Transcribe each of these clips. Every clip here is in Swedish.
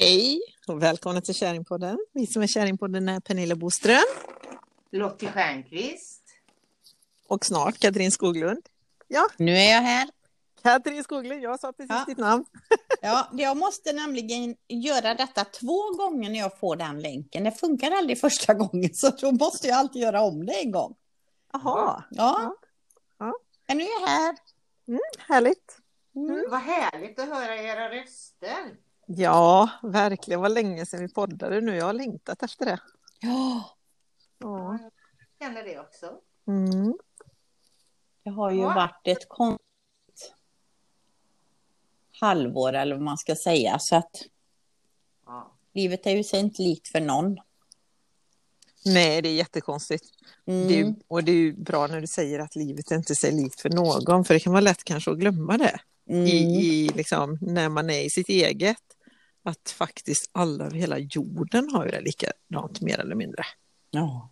Hej och välkomna till Käringpodden. Vi som är Käringpodden är Pernilla Boström Lottie Stjernqvist. och snart Katrin Skoglund. Ja, Nu är jag här. Katrin Skoglund, jag sa precis Ja. ditt namn. Ja, jag måste nämligen göra detta två gånger när jag får den länken. Det funkar aldrig första gången, så då måste jag alltid göra om det en gång. Jaha, Ja. Ja. Men nu är jag här. härligt. Mm. Vad härligt att höra era röster. Ja, verkligen. Vad länge sedan vi poddade nu. Jag har längtat efter det. Ja, Ja. Jag känner det också. Mm. det har ju Ja. varit ett konstigt halvår eller vad man ska säga. Så att Ja. livet är ju sig inte likt för någon. Nej, det är jättekonstigt. Mm. Det är, ju- och det är ju bra när du säger att livet inte är sig likt för någon, för det kan vara lätt kanske att glömma det. Mm. i, i liksom, när man är i sitt eget. Att faktiskt alla över hela jorden har ju det likadant mer eller mindre. Ja.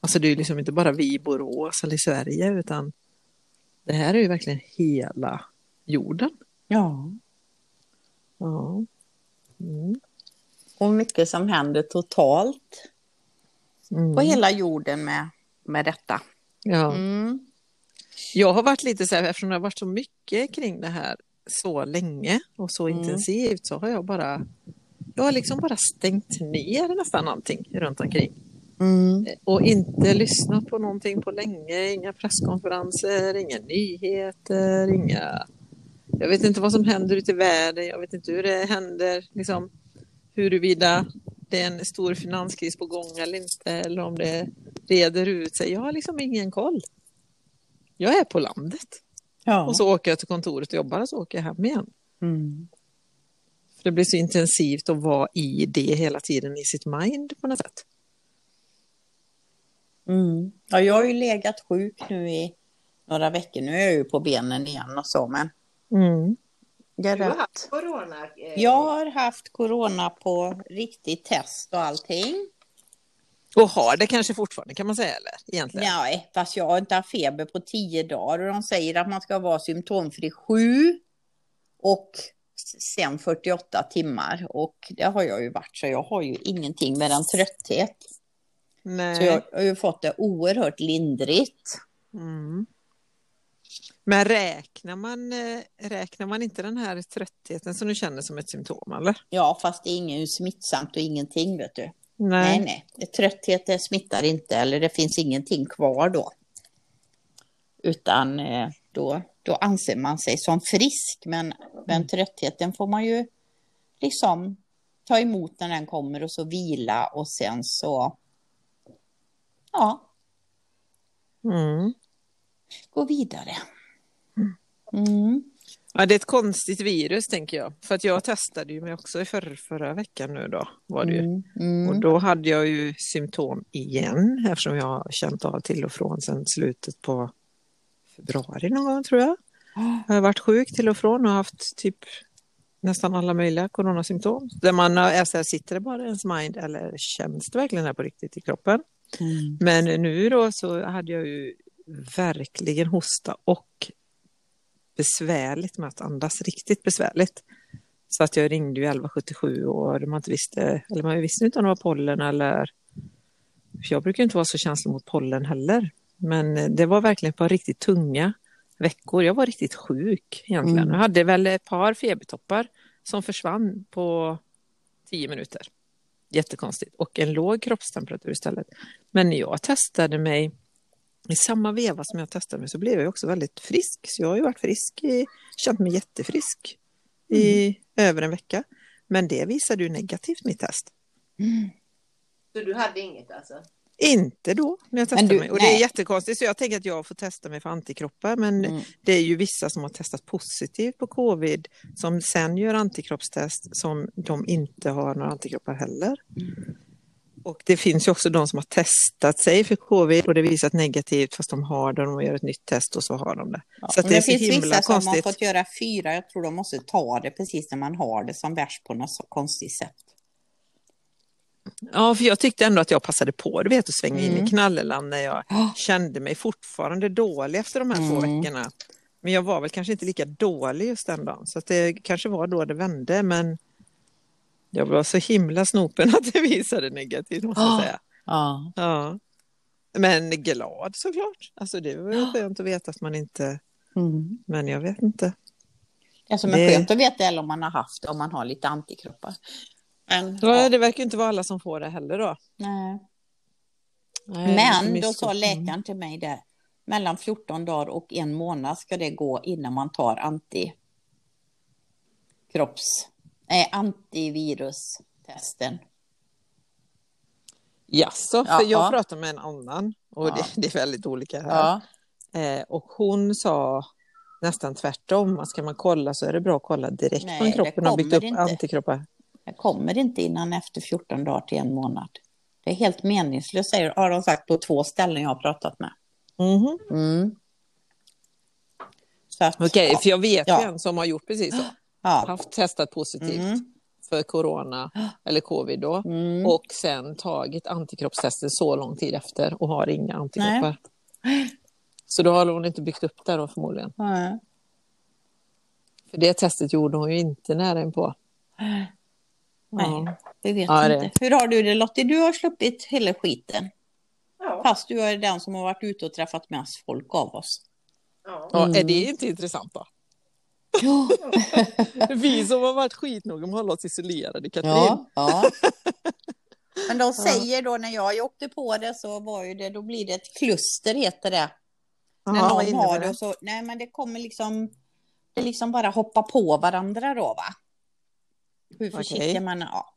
Alltså det är ju liksom inte bara vi i Borås eller i Sverige utan det här är ju verkligen hela jorden. ja. Ja. Mm. Och mycket som händer totalt Mm. på hela jorden med, med detta. Ja. Mm. Jag har varit lite så här, eftersom det har varit så mycket kring det här så länge och så Mm. intensivt så har jag bara jag har liksom bara stängt ner nästan allting runt omkring. Mm. Och inte lyssnat på någonting på länge, inga presskonferenser, inga nyheter, inga... Jag vet inte vad som händer ute i världen, jag vet inte hur det händer, liksom huruvida det är en stor finanskris på gång eller inte, eller om det reder ut sig. Jag har liksom ingen koll. Jag är på landet Ja. och så åker jag till kontoret och jobbar och så åker jag hem igen. Mm. För det blir så intensivt att vara i det hela tiden i sitt mind på något sätt. Mm. Ja, jag har ju legat sjuk nu i några veckor. Nu är jag ju på benen igen och så, men Mm. är Du har haft corona. eh, Jag har haft corona på riktigt test och allting. Och har det kanske fortfarande kan man säga eller? Egentligen. Nej, fast jag har inte haft feber på tio dagar och de säger att man ska vara symptomfri sju och sen 48 timmar och det har jag ju varit så jag har ju ingenting med en trötthet. Nej. Så jag har ju fått det oerhört lindrigt. Mm. Men räknar man, eh, räknar man inte den här tröttheten som du känner som ett symptom eller? Ja, fast det är inget smittsamt och ingenting vet du. Nej. Nej, nej. Trötthet det smittar inte eller det finns ingenting kvar då. Utan eh, då, då anser man sig som frisk. Men, men tröttheten får man ju liksom ta emot när den kommer och så vila och sen så ja, Mm. gå vidare. Mm. Ja, det är ett konstigt virus tänker jag. För att jag testade ju mig också i förra, förra veckan nu då. Var det ju. Mm. Mm. Och då hade jag ju symptom igen eftersom jag har känt av till och från sedan slutet på februari någon gång tror jag. Jag har varit sjuk till och från och haft typ nästan alla möjliga coronasymptom. Där man är så här, sitter det bara ens mind eller känns det verkligen här på riktigt i kroppen? Mm. Men nu då så hade jag ju verkligen hosta och besvärligt med att andas, riktigt besvärligt. Så att jag ringde ju 1177 och man inte visste, eller man visste inte om det var pollen eller... För jag brukar inte vara så känslig mot pollen heller. Men det var verkligen par riktigt tunga veckor. Jag var riktigt sjuk egentligen. Mm. Jag hade väl ett par febertoppar som försvann på tio minuter. Jättekonstigt. Och en låg kroppstemperatur istället. Men jag testade mig i samma veva som jag testade mig så blev jag också väldigt frisk. Så jag har ju varit frisk, i, känt mig jättefrisk i över en vecka. Men det visade ju negativt mitt test. Mm. Så du hade inget alltså? Inte då när jag testade du- mig. Och det är nej. jättekonstigt så jag tänker att jag får testa mig för antikroppar. Men Mm. det är ju vissa som har testat positivt på covid som sen gör antikroppstest som de inte har några antikroppar heller. Och det finns ju också de som har testat sig för covid och det visat negativt fast de har det och de gör ett nytt test och så har de det. Ja. Så det är det finns vissa som har konstigt. fått göra fyra. Jag tror de måste ta det precis när man har det som värst på något konstigt sätt. Ja, för jag tyckte ändå att jag passade på, du vet, att svänga in Mm. i knalleland när jag Ja. kände mig fortfarande dålig efter de här två Mm. veckorna. Men jag var väl kanske inte lika dålig just den dagen, så det kanske var då det vände. Men Jag var så himla snopen att det visade negativt måste jag Ah. säga. Ja. Ja. Men glad såklart. Alltså det var ju skönt att veta att man inte, Mm. men jag vet inte. Som är Det- skönt att veta eller om man har haft om man har lite antikroppar. Men, Ja, det verkar inte vara alla som får det heller då. nej. Nej, Men då sa läkaren till mig det, mellan 14 dagar och en månad ska det gå innan man tar antikropps, nej, antivirustesten. Jaså, Ja, för jag ja. pratade med en annan och Ja. det, det är väldigt olika här. Ja, Eh, och hon sa nästan tvärtom, att ska man kolla så är det bra att kolla direkt Nej, om det kroppen har byggt upp inte. antikroppar. jag kommer inte innan efter 14 dagar till en månad. Det är helt meningslöst, säger, har de sagt på två ställen jag har pratat med. Mhm. Mm. Så att, Okej, för jag vet Ja. en som har gjort precis så. ja. Haft testat positivt Mm. för corona eller covid då. Mm. Och sen tagit antikroppstester så lång tid efter och har inga antikroppar. Så då har hon inte byggt upp det då förmodligen. Ja. För det testet gjorde hon ju inte nära inpå. Nej. Ja. Vi vet Ja, det- inte. Hur har du det Lottie? Du har sluppit hela skiten. Ja. Fast du är den som har varit ute och träffat mest folk av oss. ja. Ja, Mm. Är det inte intressant då? Ja, Vi som har varit skitnoga med att hålla oss isolerade, Katrin. ja. ja. Men de säger då när jag åkte på det så var ju det, då blir det ett kluster heter det. när Jaha, vad någon har det? och så, nej men det kommer liksom, det liksom bara hoppa på varandra då va. Hur försiktig Okej. man är, ja.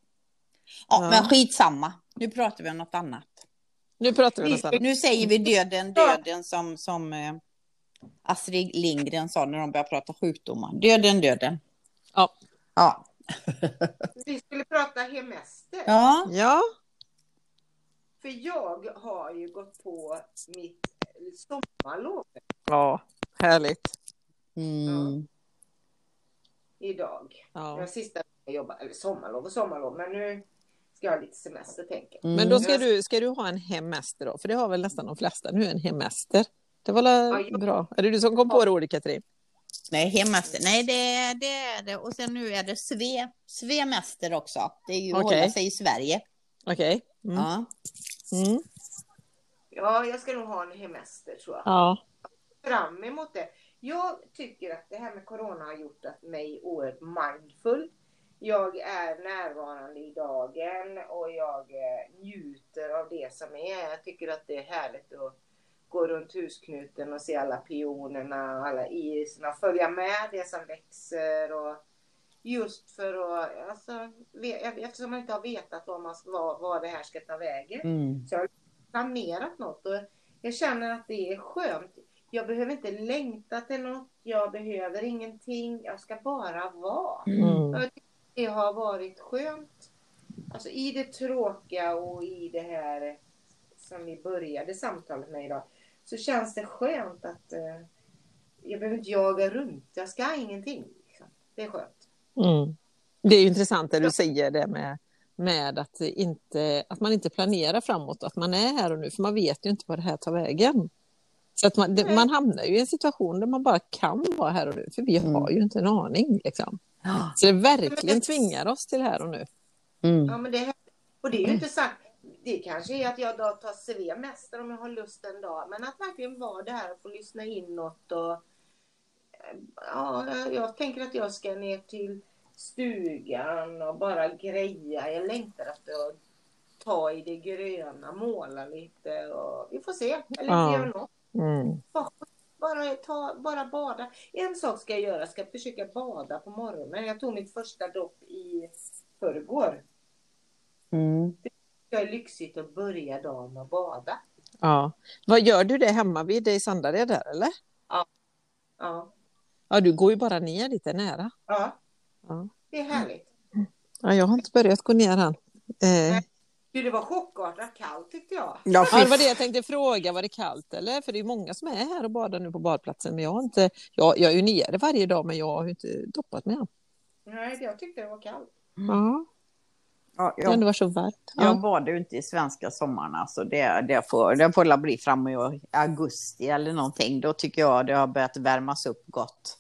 Ja. Ja, men skitsamma. Nu pratar vi om något annat. Nu pratar vi nästan. Nu säger vi döden, döden som, som eh, Astrid Lindgren sa när de började prata sjukdomar. Döden, döden. Ja. Ja. Vi skulle prata hemester. Ja. Ja, För jag har ju gått på mitt sommarlov ja, härligt. Mm. idag. Det var Ja. sista jag jobbade, eller sommarlov och sommarlov, men nu ska jag ha lite semester tänker jag. Men då Mm. ska du, ska du ha en hemester då? För det har väl nästan de flesta nu, en hemester. Det var Ja, väl jag- bra? Är det du som kom på det ordet, Katrin? Nej, hemmaster. Nej, det, det är det. Och sen nu är det sve, svemäster också. Det är ju att Okej. hålla sig i Sverige. Okej. Mm. Ja. Mm. Ja, jag ska nog ha en hemester tror jag. Ja. Fram emot det. Jag tycker att det här med corona har gjort att mig oerhört mindful. Jag är närvarande i dagen och jag eh, njuter av det som är. Jag tycker att det är härligt att gå runt husknuten och se alla pionerna, alla iriserna, följa med det som växer och just för att, alltså, eftersom man inte har vetat vad, man, vad, vad det här ska ta vägen Mm. planerat något och jag känner att det är skönt. Jag behöver inte längta till något. Jag behöver ingenting. Jag ska bara vara. Mm. Jag Det har varit skönt. Alltså i det tråkiga och i det här som vi började samtalet med idag. Så känns det skönt att eh, jag behöver inte jaga runt. Jag ska ingenting. Liksom. Det är skönt. Mm. Det är ju intressant det du säger det med, med att, inte, att man inte planerar framåt, att man är här och nu, för man vet ju inte vad det här tar vägen. Så att man, det, man hamnar ju i en situation där man bara kan vara här och nu, för vi har ju inte en aning. Liksom. Så det verkligen tvingar oss till här och nu. Mm. Ja, men det, och det är ju inte sagt. Det kanske är att jag då tar semester om jag har lust en dag. Men att verkligen vara där och få lyssna inåt. Och, eh, ja, jag tänker att jag ska ner till stugan och bara greja. Jag längtar efter att ta i det gröna, måla lite och vi får se. Eller Ja. göra något. Mm. Bara, ta, bara bada. En sak ska jag göra, jag ska försöka bada på morgonen. Jag tog mitt första dopp i förrgår. Mm. Det är lyxigt att börja dagen med att bada. Ja. Vad gör du det hemma vid dig i Sandared där eller? Ja, Ja, du går ju bara ner lite nära. ja. Ja. det är härligt. Ja, jag har inte börjat gå ner än. Eh, Du, det var chockartat kallt tyckte jag. Ja, Ja, det var det jag tänkte fråga. Var det kallt eller? För det är många som är här och badar nu på badplatsen. Men jag har inte, jag, jag är ju nere varje dag men jag har ju inte doppat mig än. Nej, jag tyckte det var kallt. Ja, Ja, det har ändå varit så varmt. Jag Ja. badar ju inte i svenska sommarna så det, det, får, det får bli fram i augusti eller någonting. Då tycker jag det har börjat värmas upp gott.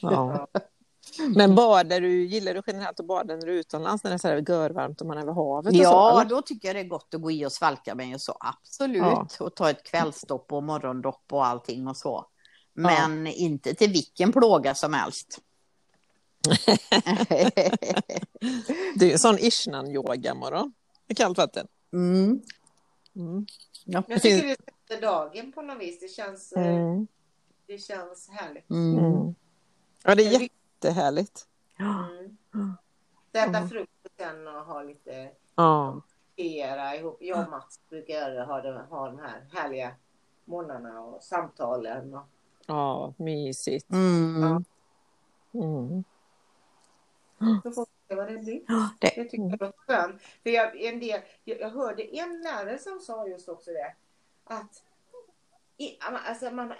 Ja. Men badar du, gillar du generellt att bada när du är utomlands när det är så här görvarmt och man är vid havet? så, Ja, eller? då tycker jag det är gott att gå i och svalka mig och så. Absolut. Ja. Och ta ett kvällsdopp och morgondopp och allting och så. Men inte till vilken plåga som helst. Det är ju en sån ishnan-yoga morgon i kallt vatten. mm. Mm. Ja. Jag tycker det sätter dagen på något vis. Det känns, eh, Mm. det känns härligt. Mm. Mm. Ja, det är jättehärligt. Mm. Äta frukost sen och ha lite Ja. ihop. Jag och Mats brukar ha, de, ha de här härliga morgnarna och samtalen. Och, ja, mysigt. Mm. Så får vi se vad det blir. Det, tycker jag låter skönt. För jag, en del, jag, hörde en lärare som sa just också det. Att i, alltså man,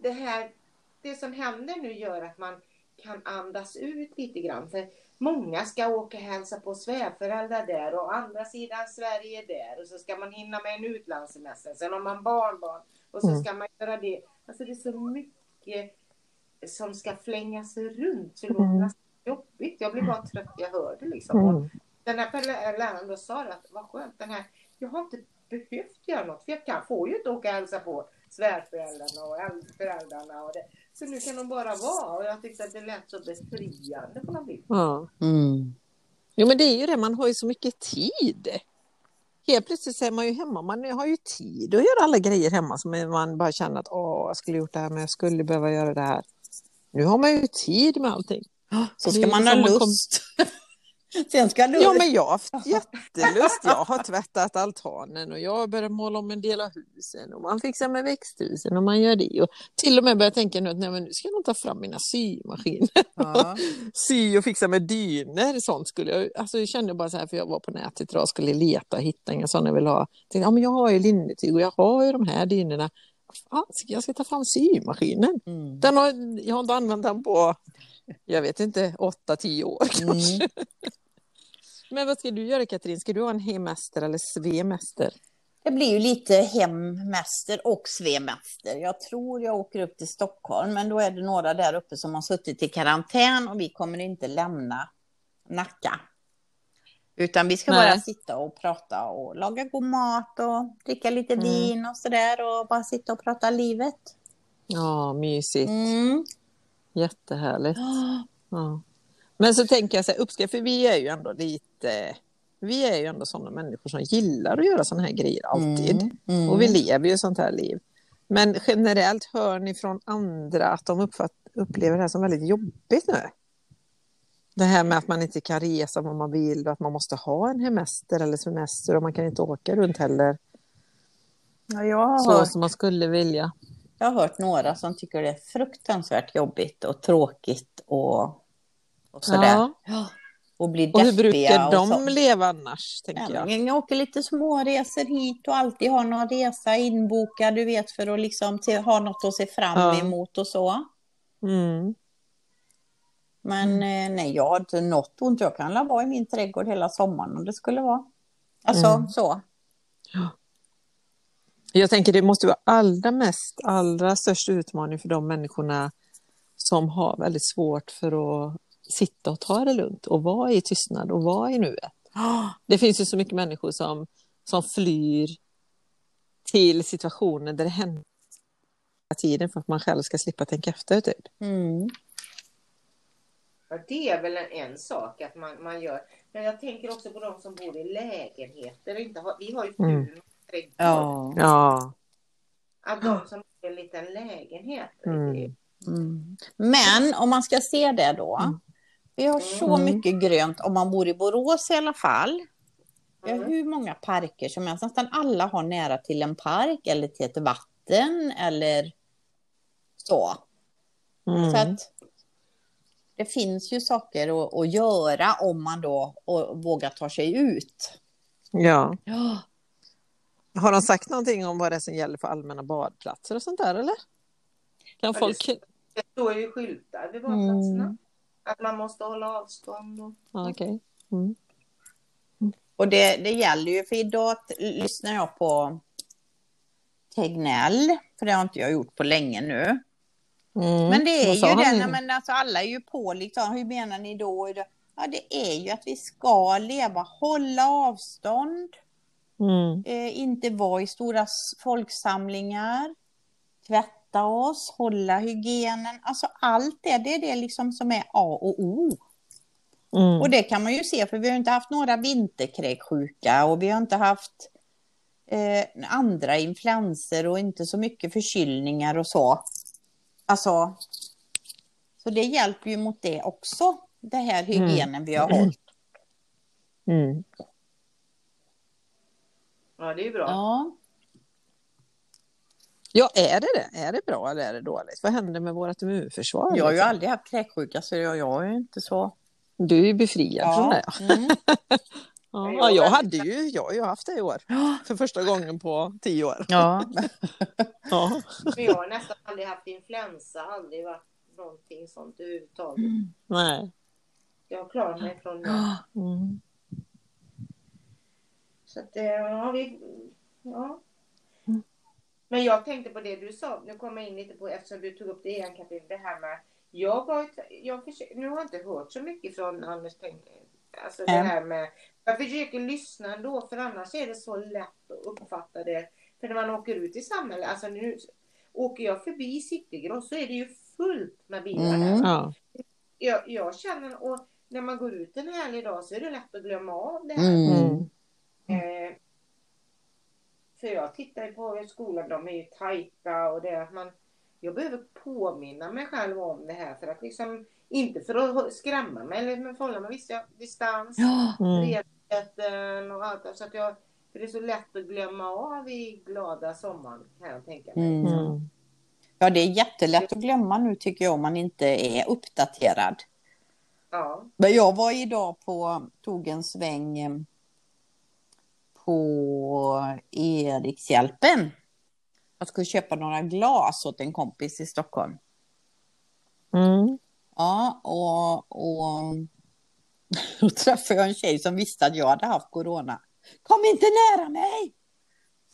det, här, det som händer nu gör att man kan andas ut lite grann. För många ska åka och hälsa på svärföräldrar där och andra sidan Sverige där. Och så ska man hinna med en utlandssemester. Sen har man barnbarn och så Mm. ska man göra det. Alltså det är så mycket som ska flängas runt. Så låter Mm. Jobbigt. Jag blir bara trött jag hör det liksom. Och Mm. den här lä- läraren då sa att vad skönt den här, jag har inte behövt göra något för jag kan, får ju inte åka och hälsa på svärföräldrarna och föräldrarna och det. Så nu kan de bara vara och jag tyckte att det lät så befriande på något vis. Ja. mm. Jo, men det är ju det, man har ju så mycket tid. Helt plötsligt så är man ju hemma, man har ju tid att göra alla grejer hemma som man bara känner att åh, jag skulle gjort det här, men jag skulle behöva göra det här. Nu har man ju tid med allting. Så ska man ha kom- lust. Sen ska lust. Ja, men jag har haft jättelust. Jag har tvättat altanen och jag har börjat måla om en del av husen och man fixar med växthusen och man gör det. Och till och med börjat tänka nu att nej, men nu ska jag nog ta fram mina symaskiner. Ja. Sy och fixa med dyner. Sånt skulle jag, alltså jag kände bara så här för jag var på nätet idag och skulle leta och hitta inga sådana jag vill ha. Tänkte, ja, men jag har ju linnetyg och jag har ju de här dynorna. Jag ska ta fram symaskinen. Mm. Den har, jag har inte använt den på, jag vet inte, åtta, tio år kanske. Mm. Men vad ska du göra Katrin? Ska du ha en hemester eller svemäster? Det blir ju lite hemmäster och svemäster. Jag tror jag åker upp till Stockholm, men då är det några där uppe som har suttit i karantän och vi kommer inte lämna Nacka. Utan vi ska Nej. bara sitta och prata och laga god mat och dricka lite Mm. vin och sådär och bara sitta och prata livet. Ja, mysigt. Mm. Jättehärligt. Ja. Men så tänker jag så här, uppskatt, för vi är ju ändå lite, vi är ju ändå sådana människor som gillar att göra sådana här grejer alltid. Mm. Mm. Och vi lever ju sånt här liv. Men generellt hör ni från andra att de upplever det här som väldigt jobbigt nu? Det här med att man inte kan resa vad man vill och att man måste ha en hemester eller semester och man kan inte åka runt heller Ja, jag, har så hört, som man skulle vilja. jag har hört några som tycker det är fruktansvärt jobbigt och tråkigt och, och sådär. Ja. Och blir Och hur brukar och de så. leva annars, tänker Ja, jag? jag åker lite småresor hit och alltid har någon resa inbokad, du vet, för att liksom ha något att se fram emot och så. Mm. Men eh, nej, jag har inte något ont. Jag kan vara i min trädgård hela sommaren om det skulle vara. Alltså Mm. så. Jag tänker det måste vara allra mest, allra störst utmaning för de människorna som har väldigt svårt för att sitta och ta det lugnt och vara i tystnad och vara i nuet. Det finns ju så mycket människor som, som flyr till situationer där det händer hela tiden för att man själv ska slippa tänka efter. Typ. Mm. Ja, det är väl en, en sak att man, man gör. Men jag tänker också på de som bor i lägenheter. Inte har, vi har ju Mm. ful trädgård. Ja. Ja. Att de som bor i en liten lägenhet. Mm. Mm. Men om man ska se det då. Mm. Vi har så Mm. mycket grönt om man bor i Borås i alla fall. Vi har Mm. hur många parker som helst. Nästan alla har nära till en park eller till ett vatten eller så. Så Mm. att det finns ju saker att, att göra om man då vågar ta sig ut. ja. Ja. Har de sagt någonting om vad det är som gäller för allmänna badplatser och sånt där eller? Kan det folk... Det står ju skyltar vid badplatserna. Mm. Att man måste hålla avstånd. Och... Ja, okej. Mm. Och det, det gäller ju, för idag lyssnar jag på Tegnell, för det har inte jag gjort på länge nu. Mm. Men det är ju han den, men alltså alla är ju på liksom, hur menar ni då? Ja, det är ju att vi ska leva, hålla avstånd, Mm. eh, inte vara i stora folksamlingar, tvätta oss, hålla hygienen, alltså allt det, det är det liksom som är A och O. Mm. Och det kan man ju se, för vi har inte haft några vinterkräksjuka och vi har inte haft eh, andra influenser och inte så mycket förkylningar och så. Alltså, så det hjälper ju mot det också, det här hygienen vi har hållit. Mm. Ja, det är bra. Ja. Ja, är det det? Är det bra eller är det dåligt? Vad händer med vårt immunförsvar? Jag har ju aldrig haft kräksjuka så jag, jag är ju inte så... Du är ju befriad från det. Mm. Ja, Jag ja, jag har- hade ju, jag har ju haft det i år. För första gången på tio år. ja. Ja. Men jag har nästan aldrig haft influensa, aldrig varit någonting sånt överhuvudtaget. Nej. Jag har klarat mig från det. Mm. Så att, eh, ja, vi, ja. Mm. Men jag tänkte på det du sa, nu kommer jag in lite på, eftersom du tog upp det igen Katrin, det här med, jag har, jag försöker, nu har jag inte hört så mycket från Anders Teng, alltså det Mm. här med, jag försöker lyssna ändå, för annars är det så lätt att uppfatta det, för när man åker ut i samhället, alltså nu åker jag förbi Citygross så är det ju fullt med bilar Mm. Ja. Jag, jag känner, och när man går ut en härlig dag så är det lätt att glömma av det här. Mm. Eh, för jag tittar ju på skolan, de är ju tajta och det är att man jag behöver påminna mig själv om det här för att liksom inte för att skrämma mig eller men för att hålla mig viss distans, Ja. Mm. Renheten och allt så att jag för det är så lätt att glömma av i glada sommaren kan jag tänka mig. Mm. Mm. ja, det är jättelätt att glömma nu tycker jag om man inte är uppdaterad. Ja. Men jag var idag på, tog en sväng eh, på Erikshjälpen. Jag skulle köpa några glas åt en kompis i Stockholm. Mm. Ja, och, och då träffade jag en tjej som visste att jag hade haft corona. Kom inte nära mig!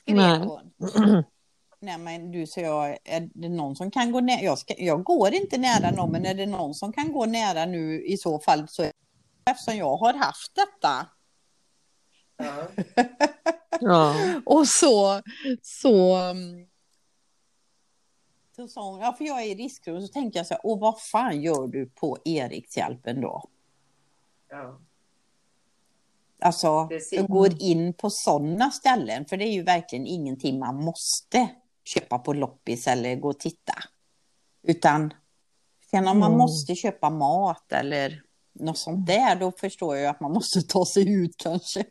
Skrek Nej. hon. Nej men du, så jag, är det någon som kan gå nära? Jag, ska, jag går inte nära någon, men är det någon som kan gå nära nu i så fall så eftersom jag har haft detta. ja. Ja. Och så, så, mm, så sa hon, ja för jag är i riskgrupp, så tänkte jag så här, och vad fan gör du på Erikshjälpen då? Ja. Alltså, Precis. går in på sådana ställen, för det är ju verkligen ingenting man måste köpa på loppis eller gå och titta. Utan sen om man Mm. måste köpa mat eller något sånt där, då förstår jag att man måste ta sig ut kanske.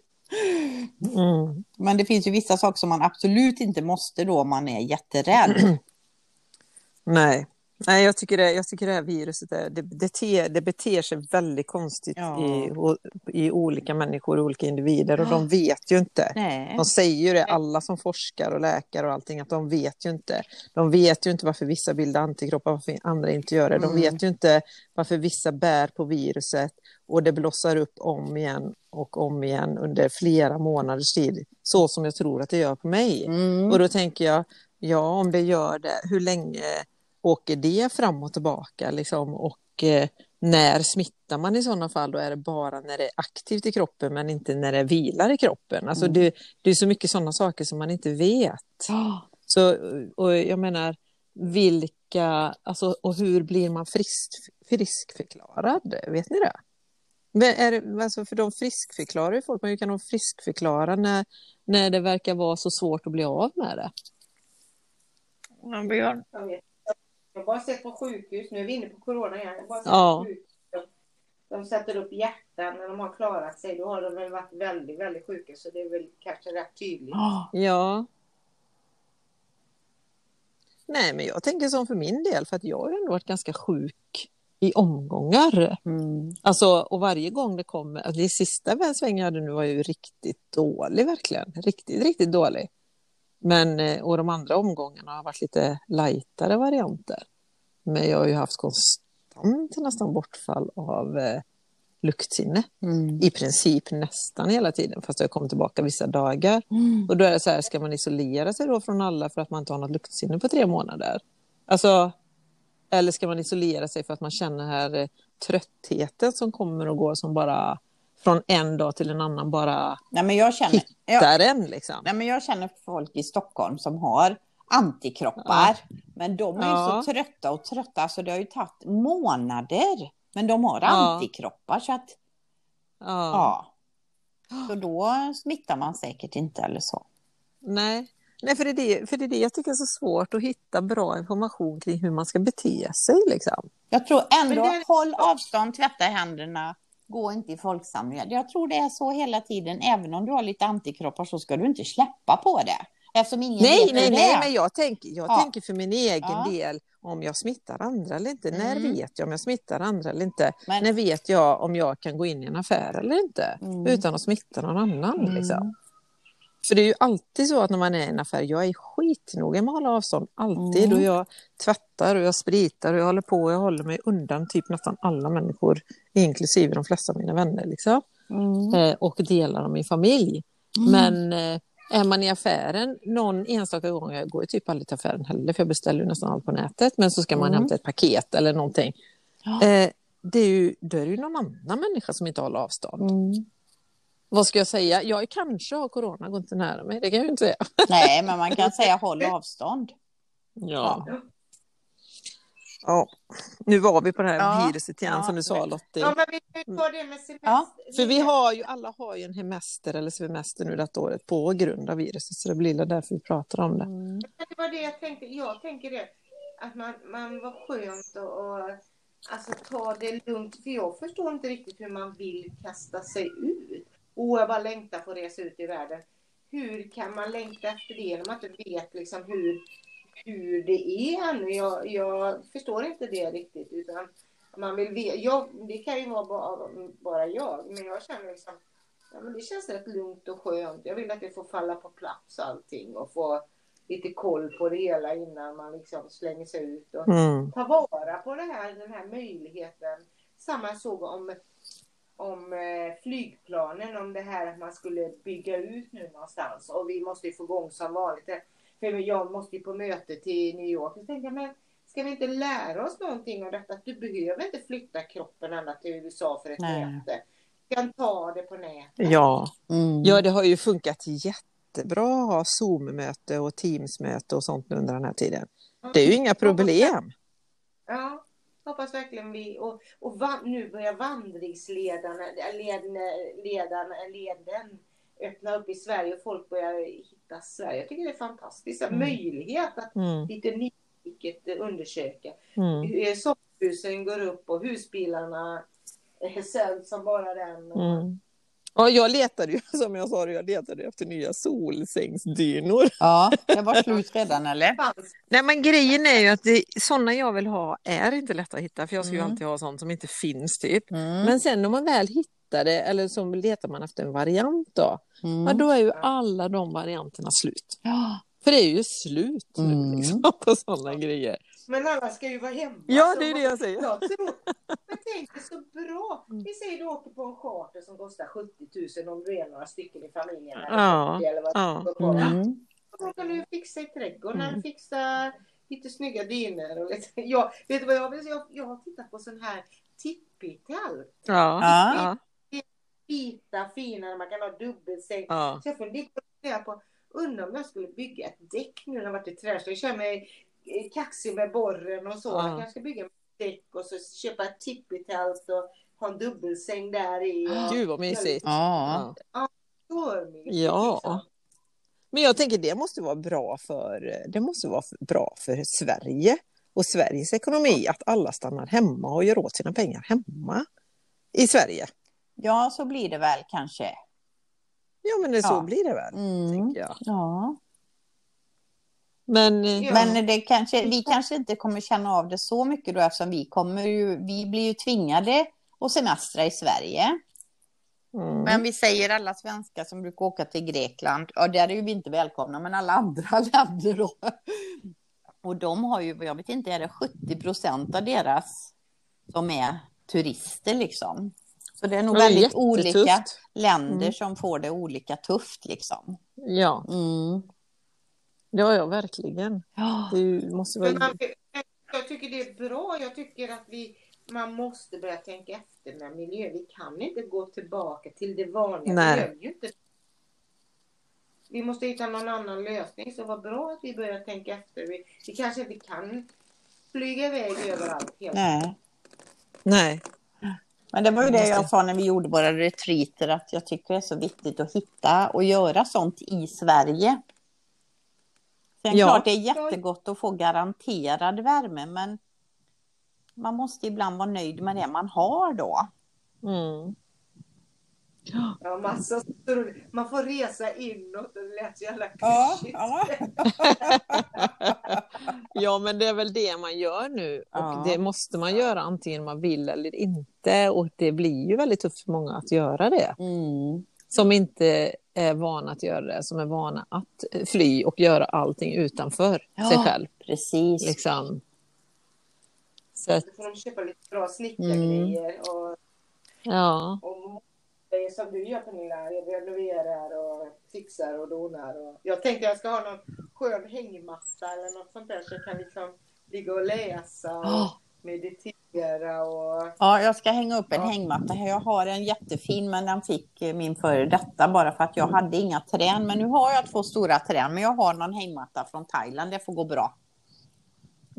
Mm. Men det finns ju vissa saker som man absolut inte måste då om man är jätterädd. Nej. Nej, jag tycker det, jag tycker det här viruset är, det, det, te, det beter sig väldigt konstigt Ja. i, i olika människor, olika individer och de vet ju inte. Nej. De säger ju det, alla som forskar och läkare och allting, att de vet ju inte. De vet ju inte varför vissa bildar antikroppar, varför andra inte gör det. De Mm. vet ju inte varför vissa bär på viruset och det blossar upp om igen och om igen under flera månaders tid. Så som jag tror att det gör på mig. Mm. Och då tänker jag, ja om det gör det, hur länge åker det fram och tillbaka liksom? Och eh, när smittar man i sådana fall? Då är det bara när det är aktivt i kroppen men inte när det vilar i kroppen. Alltså Mm. det, det är så mycket sådana saker som man inte vet. Så, och jag menar, vilka, alltså, och hur blir man frisk, friskförklarad? Vet ni det? Men är det alltså för de friskförklarar ju folk, men hur kan de friskförklara när, när det verkar vara så svårt att bli av med det? Ja, Björn. Jag vet. Jag har bara sett på sjukhus, nu är vi inne på corona igen. Jag har bara sett Ja. på sjukhus. De sätter upp hjärtan när de har klarat sig. Då har de väl varit väldigt, väldigt sjuka. Så det är väl kanske rätt tydligt. Ja. Nej, men jag tänker som för min del, för att jag har ändå varit ganska sjuk i omgångar. Mm. Alltså, och varje gång det kommer, alltså det sista svängen jag hade nu var ju riktigt dålig verkligen. Riktigt, riktigt dålig. Men, eh, och de andra omgångarna har varit lite lightare varianter. Men jag har ju haft konstant nästan bortfall av eh, luktsinne. Mm. I princip nästan hela tiden, fast har kommit tillbaka vissa dagar. Mm. Och då är det så här, ska man isolera sig då från alla för att man inte har något luktsinne på tre månader? Alltså, Eller ska man isolera sig för att man känner här eh, tröttheten som kommer och går som bara från en dag till en annan bara Nej, men jag känner, jag, hittar en liksom. nej, men jag känner folk i Stockholm som har antikroppar. Men de är ju Ja. så trötta och trötta, så det har ju tagit månader. Men de har Ja. antikroppar så att, Ja. ja. Så då smittar man säkert inte eller så. Nej. Nej, för det, är det, för det är det jag tycker är så svårt att hitta bra information kring hur man ska bete sig liksom. Jag tror ändå, det- håll avstånd, tvätta händerna, gå inte i folksamlingar. Jag tror det är så hela tiden. Även om du har lite antikroppar så ska du inte släppa på det. Eftersom ingen Nej, vet nej, det nej, men jag tänker, jag Ja. tänker för min egen Ja. del om jag smittar andra eller inte. När Mm. vet jag om jag smittar andra eller inte? Men- När vet jag om jag kan gå in i en affär eller inte? Mm. Utan att smitta någon annan. Mm. Liksom. För det är ju alltid så att när man är i en affär, jag är skitnoga med att hålla avstånd. Alltid. Mm. Och jag tvättar och jag spritar och jag håller på och jag håller mig undan typ nästan alla människor, inklusive de flesta av mina vänner. Liksom. Mm. Eh, och delar av min familj. Men eh, är man i affären någon enstaka gång, jag går ju typ aldrig till affären heller för jag beställer nästan allt på nätet, men så ska man Mm. hämta ett paket eller någonting. Ja. Eh, det är ju, då är det ju någon annan människa som inte håller avstånd. Mm. Vad ska jag säga? Jag kanske har corona, gå inte nära mig, det kan jag ju inte säga. Nej, men man kan säga håll avstånd. Ja. ja. Nu var vi på det här Ja. viruset igen Ja. som du sa Lottie. Ja, men vi ju ta det med semester. Ja, För vi har ju, alla har ju en hemester eller semester nu detta året på grund av viruset, så det blir därför vi pratar om det. Mm. Det var det jag tänkte. Jag tänker det. Att man, man var skönt och, och alltså, ta det lugnt. För jag förstår inte riktigt hur man vill kasta sig ut. Och jag bara längtar på att resa ut i världen. Hur kan man längta efter det när man inte vet liksom hur, hur det är ännu? Jag, jag förstår inte det riktigt. Utan man vill veta. Jag, det kan ju vara bara, bara jag. Men jag känner liksom Ja, men det känns rätt lugnt och skönt. Jag vill att det får falla på plats allting och få lite koll på det hela innan man liksom slänger sig ut och Mm. ta vara på det här, den här möjligheten. Samma såg om, om eh, flygplanen, om det här att man skulle bygga ut nu någonstans och vi måste ju få igång som vanligt. För jag måste ju på möte till New York. Så tänkte jag, men ska vi inte lära oss någonting av detta? Att du behöver inte flytta kroppen ända till USA för ett Nej. möte. Du kan ta det på nätet. Ja. Mm. ja, det har ju funkat jättebra att ha Zoom-möte och Teams-möte och sånt under den här tiden. Det är ju inga problem. Ja, hoppas verkligen vi. Och, och va, nu börjar vandringsledarna, leden, ledan, leden öppna upp i Sverige och folk börjar hitta Sverige. Jag tycker det är fantastiskt. Mm. möjlighet att Mm. lite nyfiket undersöka. Mm. Hur Sommarhusen går upp och husbilarna eh, säljs som bara den. Mm. Ja, jag letade ju, som jag sa, jag letade efter nya solsängsdynor. Ja, det var slut redan eller? Nej, men grejen är ju att det, sådana jag vill ha är inte lätta att hitta, för jag ska ju Mm. alltid ha sånt som inte finns typ. Mm. Men sen när man väl hittar det, eller så letar man efter en variant då, Mm. ja, då är ju alla de varianterna slut. Ja. För det är ju slut nu Mm. liksom, på sådana grejer. Men alla ska ju vara hemma. Ja, så det är det jag säger. Jag tror, men tänk det är så bra. Vi säger du åker på en charter som kostar 70 000 om du är några stycken i familjen. Eller Ja, 40 eller vad ja. Mm. Då kan du fixa i trädgården, Mm. fixa lite snygga. Och lite, jag, vet du vad jag vill? Jag, jag har tittat på sån här tippitall. Ja, Ja. Vita, fina, man kan ha dubbelsäng. ja. Så jag funderar på, undrar om jag skulle bygga ett däck nu när jag varit i trädgården. Jag känner mig kaxig med borren och så. Ja. Jag kanske ska bygga ett däck och så köpa ett tippitält och ha en dubbelsäng där i. Gud vad mysigt. Ja. Ja. Ja. Men jag tänker det måste vara bra för, det måste vara bra för Sverige och Sveriges ekonomi att alla stannar hemma och gör åt sina pengar hemma i Sverige. ja, så blir det väl kanske. Ja men det, så Ja. blir det väl, Mm. tänker jag. Ja. Men Ja. Men det kanske, vi kanske inte kommer känna av det så mycket då eftersom vi kommer ju, vi blir ju tvingade att semestra i Sverige. mm, Men vi säger alla svenskar som brukar åka till Grekland, ja där är ju vi inte välkomna, men alla andra länder då. Och de har ju, jag vet inte, är det 70 procent av deras som är turister liksom. Så det är nog det är väldigt olika jättetufft. länder Mm. som får det olika tufft liksom. Ja, Mm. Det har jag verkligen. Ja. Det måste vara... man, jag tycker det är bra. Jag tycker att vi, man måste börja tänka efter med miljö. Vi kan inte gå tillbaka till det vanliga. Nej. Vi, ju inte. vi måste hitta någon annan lösning. Så vad bra att vi börjar tänka efter. Vi, vi kanske inte kan flyga iväg överallt. Helt. Nej. Nej. Men det var ju det jag sa när vi gjorde våra retreater, att jag tycker det är så viktigt att hitta och göra sånt i Sverige. Sen Ja. klart det är jättegott att få garanterad värme, men man måste ibland vara nöjd med det man har då. Mm. Ja, massa. Man får resa inåt och det lät så jävla Ja, klyschigt. ja. Ja, men det är väl det man gör nu. Ja. Och det måste man göra antingen man vill eller inte. Och det blir ju väldigt tufft för många att göra det. Mm. Som inte är vana att göra det. Som är vana att fly och göra allting utanför Ja. sig själv. Precis. Liksom. Så att, får de köpa lite bra snickargrejer och, ja. och grejer som du gör Pernilla. Renoverar och fixar och donar. Och... Jag tänkte jag ska ha någon skön hängmatta eller något sånt där så jag kan liksom ligga och läsa och Ja. Meditera och... Ja, jag ska hänga upp en Ja. hängmatta. här. Jag har en jättefin, men den fick eh, min före detta bara för att jag hade inga trän. Men nu har jag två stora trän, men jag har någon hängmatta från Thailand. Det får gå bra.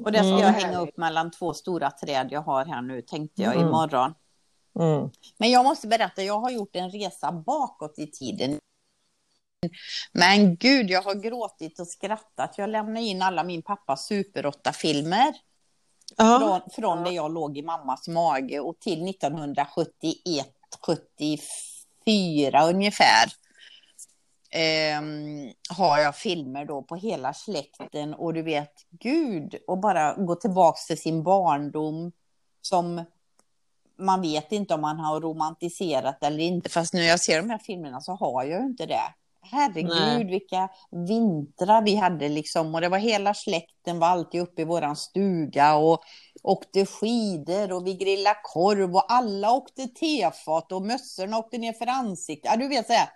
Och det ska Mm. jag hänga upp mellan två stora träd jag har här nu, tänkte jag Mm. imorgon. Mm. Men jag måste berätta, jag har gjort en resa bakåt i tiden. Men gud, jag har gråtit och skrattat. Jag lämnade in alla min pappas Super 8-filmer Ja. från, från där jag låg i mammas mage och till 1971, 74 ungefär. ehm, har jag filmer då på hela släkten och du vet, gud, och bara gå tillbaks till sin barndom som man vet inte om man har romantiserat eller inte. Fast när jag ser de här filmerna så har jag ju inte det. Herregud, Nej. vilka vintrar vi hade liksom. Och det var hela släkten var alltid uppe i våran stuga och åkte skidor och vi grillade korv och alla åkte tefat och mössorna åkte ner för ansiktet. Ja, du vet så här,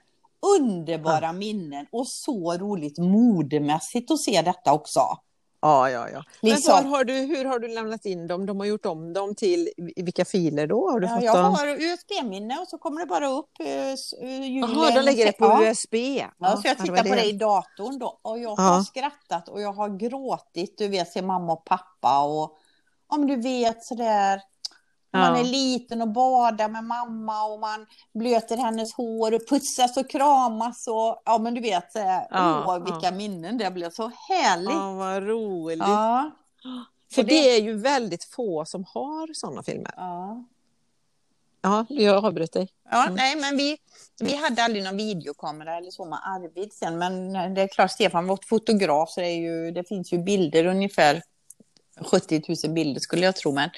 underbara minnen och så roligt modemässigt att se detta också. Ja, ja, ja. Liksom- Men har du, hur har du lämnat in dem? De har gjort om dem till vilka filer då? Har du Ja, fått jag dem? har USB-minne och så kommer det bara upp uh. Jaha, de lägger det på Ja. USB. Ja, så jag tittar på det i datorn då och jag har Ja. skrattat och jag har gråtit, du vet, se mamma och pappa och om du vet sådär, man Ja. är liten och badar med mamma och man blöter hennes hår och pussas och kramas och ja men du vet, här, Ja, åh vilka minnen, det blev så härligt. Ja, vad roligt. Ja, För det... det- är ju väldigt få som har sådana filmer. ja. Ja, jag avbröt dig. Ja, Mm. nej, men vi, vi hade aldrig någon videokamera eller så med Arvid sen, men det är klart, Stefan var fotograf, så det, är ju, det finns ju bilder, ungefär 70 000 bilder skulle jag tro, men,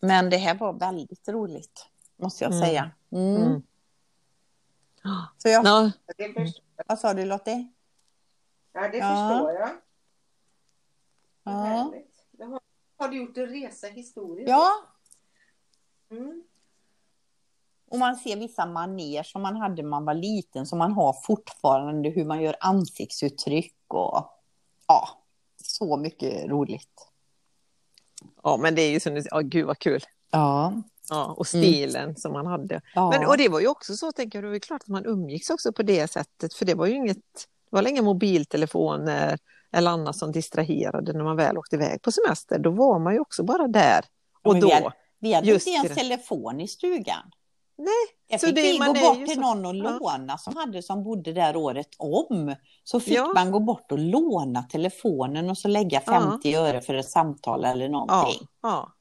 men det här var väldigt roligt, måste jag Mm. säga. Mm. Mm. Så jag, förstår, vad sa du Lottie? ja, det Ja. förstår jag. Ja. Härligt. Har, har du gjort en resa historiskt? Ja, Mm. och man ser vissa maner som man hade när man var liten, som man har fortfarande, hur man gör ansiktsuttryck och ja, så mycket roligt. Ja, men det är ju som du ja, gud vad kul. Ja. Ja, och stilen som man hade. ja. Men, och det var ju också så, tänker jag, det var ju klart att man umgicks också på det sättet, för det var ju inget, det var inga mobiltelefoner eller annat som distraherade när man väl åkte iväg på semester. Då var man ju också bara där. Och men då, vi hade, vi hade just inte ens telefon i stugan. Nej, Jag fick det- gå bort ju till så- någon och ja. låna som hade som bodde där året om. Så fick Ja. man gå bort och låna telefonen och så lägga Ja. 50 öre för ett samtal eller ja, någonting. ja.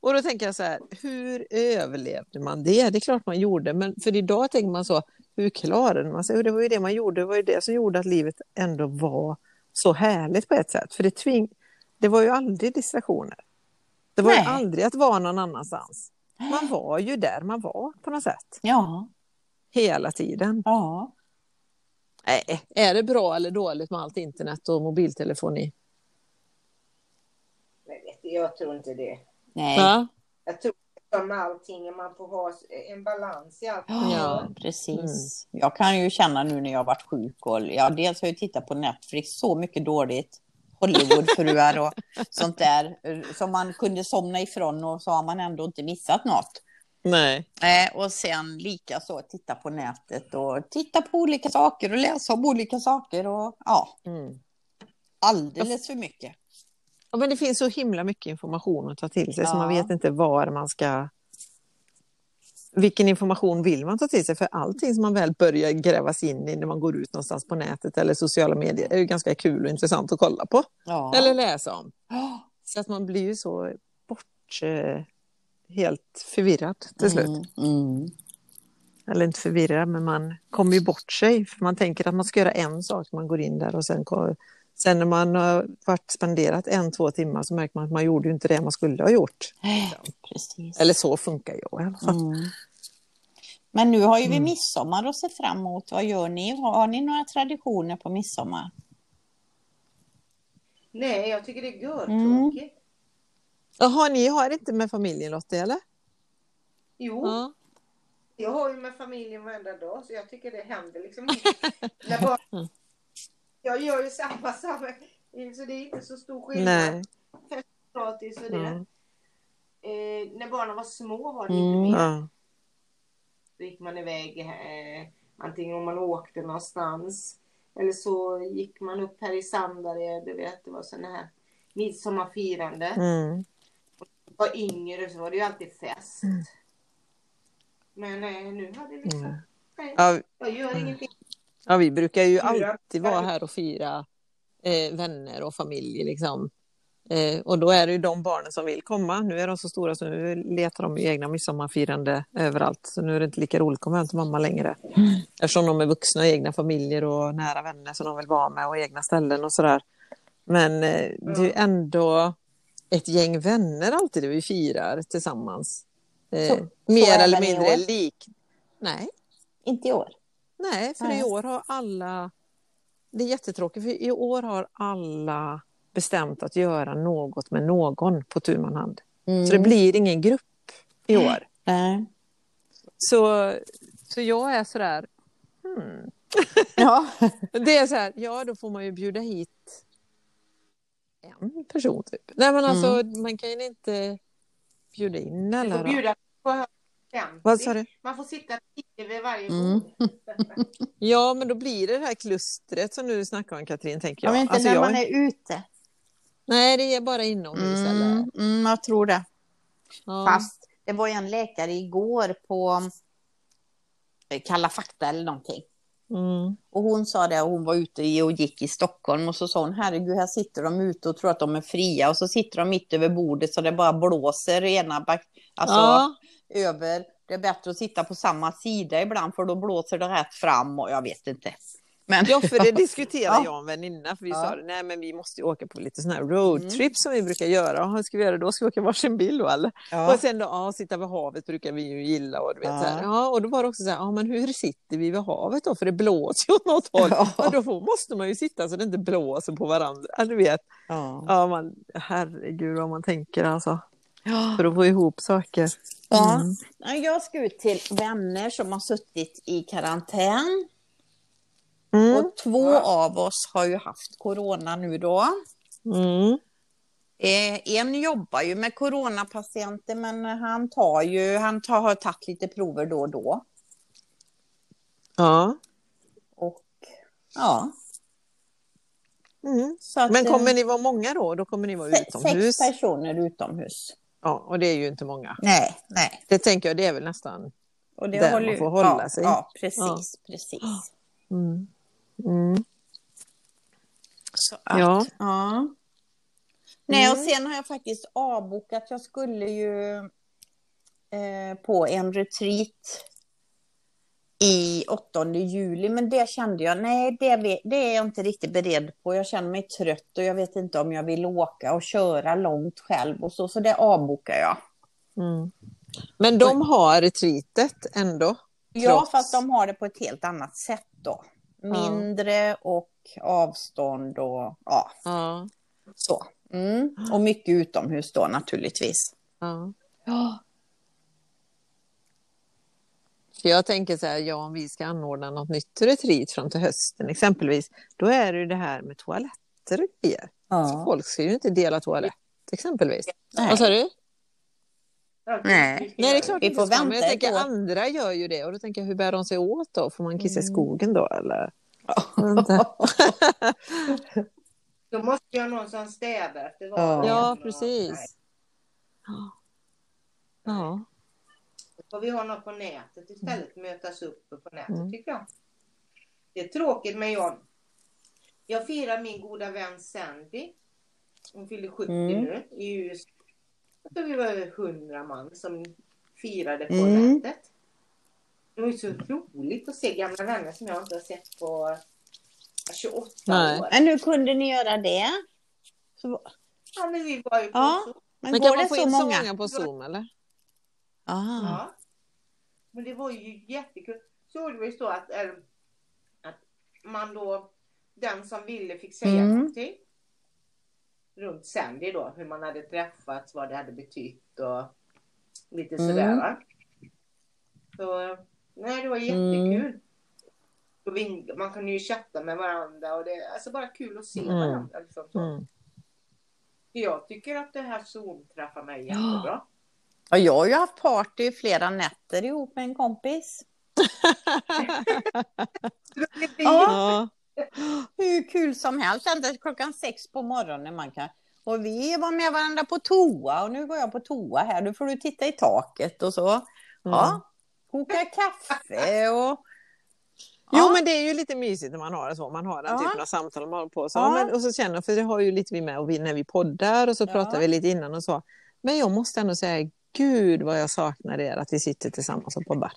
Och då tänker jag så här, hur överlevde man det? Det är klart man gjorde, men för idag tänker man så, hur klarade man sig? Det var ju det man gjorde, det var ju det som gjorde att livet ändå var så härligt på ett sätt. För det, tving... det var ju aldrig distraktioner. Det var ju Nej. aldrig att vara någon annanstans. Man var ju där man var på något sätt, Ja, hela tiden. ja. Nej, är det bra eller dåligt med allt internet och mobiltelefoni? Jag tror inte det. Nej. Ja, Jag tror som allting, man får ha en balans i allt. Ja, precis. Jag kan ju känna nu när jag har varit sjuk och ja, dels har jag tittat på Netflix så mycket dåligt. Hollywoodfruar och sånt där som man kunde somna ifrån och så har man ändå inte missat något. Nej. Eh, och sen lika så titta på nätet och titta på olika saker och läsa om olika saker och ja, Mm. alldeles för mycket. Ja, men det finns så himla mycket information att ta till sig så Ja. man vet inte var man ska... Vilken information vill man ta till sig? För allting som man väl börjar grävas in i när man går ut någonstans på nätet eller sociala medier är ju ganska kul och intressant att kolla på. Ja. Eller läsa om. Så att man blir ju så bort... Eh, helt förvirrad till slut. Mm, mm. Eller inte förvirrad, men man kommer ju bort sig. För man tänker att man ska göra en sak man går in där och sen, sen när man har varit spenderat en, två timmar så märker man att man gjorde ju inte det man skulle ha gjort. Precis. Eller så funkar jag i alla fall. Mm. Men nu har ju vi Mm. midsommar att se fram emot. Vad gör ni? Har, ni några traditioner på midsommar? Nej, jag tycker det är Mm. görtråkigt. Jaha, ni har inte med familjen Lotte, eller? Jo, Ja. jag har ju med familjen varenda dag så jag tycker det händer liksom inte. När barn... Jag gör ju samma sak så det är inte så stor skillnad. Nej. Gratis och det. Mm. Eh, när barnen var små var det Mm. inte mer. Ja. Då gick man iväg eh, antingen om man åkte någonstans eller så gick man upp här i Sandare, du vet det var sådana här midsommarfirande. Mm. var yngre så var det ju alltid fest. Mm. Men eh, nu hade det liksom, Mm. nej, Ja, jag gör Mm. ingenting. Ja, vi brukar ju alltid vara här och fira eh, vänner och familj. Liksom. Eh, och då är det ju de barnen som vill komma. Nu är de så stora så nu letar de ju egna midsommarfirande överallt. Så nu är det inte lika roligt att komma hem till mamma längre. Eftersom de är vuxna och egna familjer och nära vänner som de vill vara med och egna ställen och sådär. Men eh, det är ju ändå ett gäng vänner alltid vi firar tillsammans. Eh, Så- så mer eller mindre lik. Nej, Inte i år. Nej, för Nej. i år har alla... Det är jättetråkigt, för i år har alla bestämt att göra något med någon på tu man hand. Mm. Så det blir ingen grupp i år. Nej. Så, så jag är sådär... Hmm. Ja. Det är så här, ja då får man ju bjuda hit en person typ. Nej men alltså Mm. man kan ju inte bjuda in Du alla får då. bjuda på 50. Vad sa du? Man får sitta tio vid varje Mm. bord. Ja men då blir det det här klustret som du snackar om Katrin tänker Jag jag. vet inte Alltså, när jag man är ute. Nej det är bara inomhus eller? Mm, mm, jag tror det. Ja. Fast det var en läkare igår på eh, Kalla fakta eller någonting. Mm. Och hon sa det, och hon var ute i och gick i Stockholm och så sa hon, herregud här sitter de ute och tror att de är fria och så sitter de mitt över bordet så det bara blåser ena back, alltså Ja. Över. Det är bättre att sitta på samma sida ibland för då blåser det rätt fram och jag vet inte. Men Ja, för det diskuterade Ja. jag och en väninna. För vi Ja. sa det, nej men vi måste ju åka på lite sådana här roadtrip som vi brukar göra. Ja, ska vi göra då? Ska vi åka varsin bil då eller? ja. Och sen då, ja, sitta vid havet brukar vi ju gilla. Och, du vet, Ja. så här. Ja, och då var det också så här, ja men hur sitter vi vid havet då? För det blåser ju åt något håll. Ja. Då får, måste man ju sitta så det inte blåser på varandra. Du vet, Ja. ja, man, herregud vad man tänker alltså. För att få ihop saker. Ja. Mm. Jag ska ut till vänner som har suttit i karantän. Mm. Och två av oss har ju haft corona nu då. Mm. Eh, en jobbar ju med coronapatienter men han tar ju, han tar, har tagit lite prover då och då. Ja. Och ja. Mm. Så att, Men eh, kommer ni vara många då? Då kommer ni vara se- utomhus? Sex personer utomhus. Ja, och det är ju inte många. Nej, nej. Det tänker jag, det är väl nästan. Och det Där håller man får hålla ja, sig. Ja, precis, Ja. precis. Mm. Mm. Så att, Ja. ja. Nej, och Mm. sen har jag faktiskt avbokat. Jag skulle ju eh, på en retreat i 8 juli, men det kände jag, nej, det, det är jag inte riktigt beredd på. Jag känner mig trött och jag vet inte om jag vill åka och köra långt själv och så, så det avbokar jag. Mm. Men de har retreatet ändå? Ja, Trots- fast de har det på ett helt annat sätt då. Mindre och avstånd och ja, Ja. så. Mm. Och mycket utomhus då naturligtvis. ja. Ja. För jag tänker så här, ja om vi ska anordna något nytt retreat fram till hösten exempelvis, då är det ju det här med toaletter och grejer. Ja. Folk ska ju inte dela toalett exempelvis. Nej. Vad sa du? Ja, Nej. Nej, det är klart Vi får ska, men vänta jag tänker andra gör ju det och då tänker jag hur bär de sig åt då? Får man kissa i Mm. skogen då eller? Inte. Då måste jag ha någon som städar efter Ja. Ja, precis. Ja. Får vi ha något på nätet istället. Mötas upp på nätet Mm. tycker jag. Det är tråkigt men jag, jag firar min goda vän Sandy. Hon fyller 70 Mm. nu i USA. Jag tror vi var över 100 man som firade på Mm. nätet. Det var ju så roligt att se gamla vänner som jag inte har sett på 28 Nej. år. Men hur kunde ni göra det? Så, Ja, men vi var ju på Ja. så. men Men kan man det få så in många? så många på Zoom eller? Ah. Ja. Men det var ju jättekul. Så det var ju så att, eh, att man då, den som ville fick säga Mm. någonting. Runt Sandy då, hur man hade träffats, vad det hade betytt och lite Mm. sådär va. Så, nej det var jättekul. Och vi, man kunde ju chatta med varandra och det är alltså bara kul att se Mm. varandra. Liksom. Mm. Jag tycker att det här Zoom träffar mig jättebra. Ja, jag har ju haft party flera nätter ihop med en kompis. Ja. Hur kul som helst, ända klockan sex på morgonen. Man kan. Och vi var med varandra på toa och nu går jag på toa här. Nu får du titta i taket och så. Ja, koka kaffe och... Jo Ja. men det är ju lite mysigt när man har det så. Man har den Ja. typen av samtal man håller på så. Ja. Men, och så känner jag, för det har ju lite vi med och vi, när vi poddar och så pratar vi lite innan och så. Men jag måste ändå säga, gud vad jag saknar er att vi sitter tillsammans och poddar.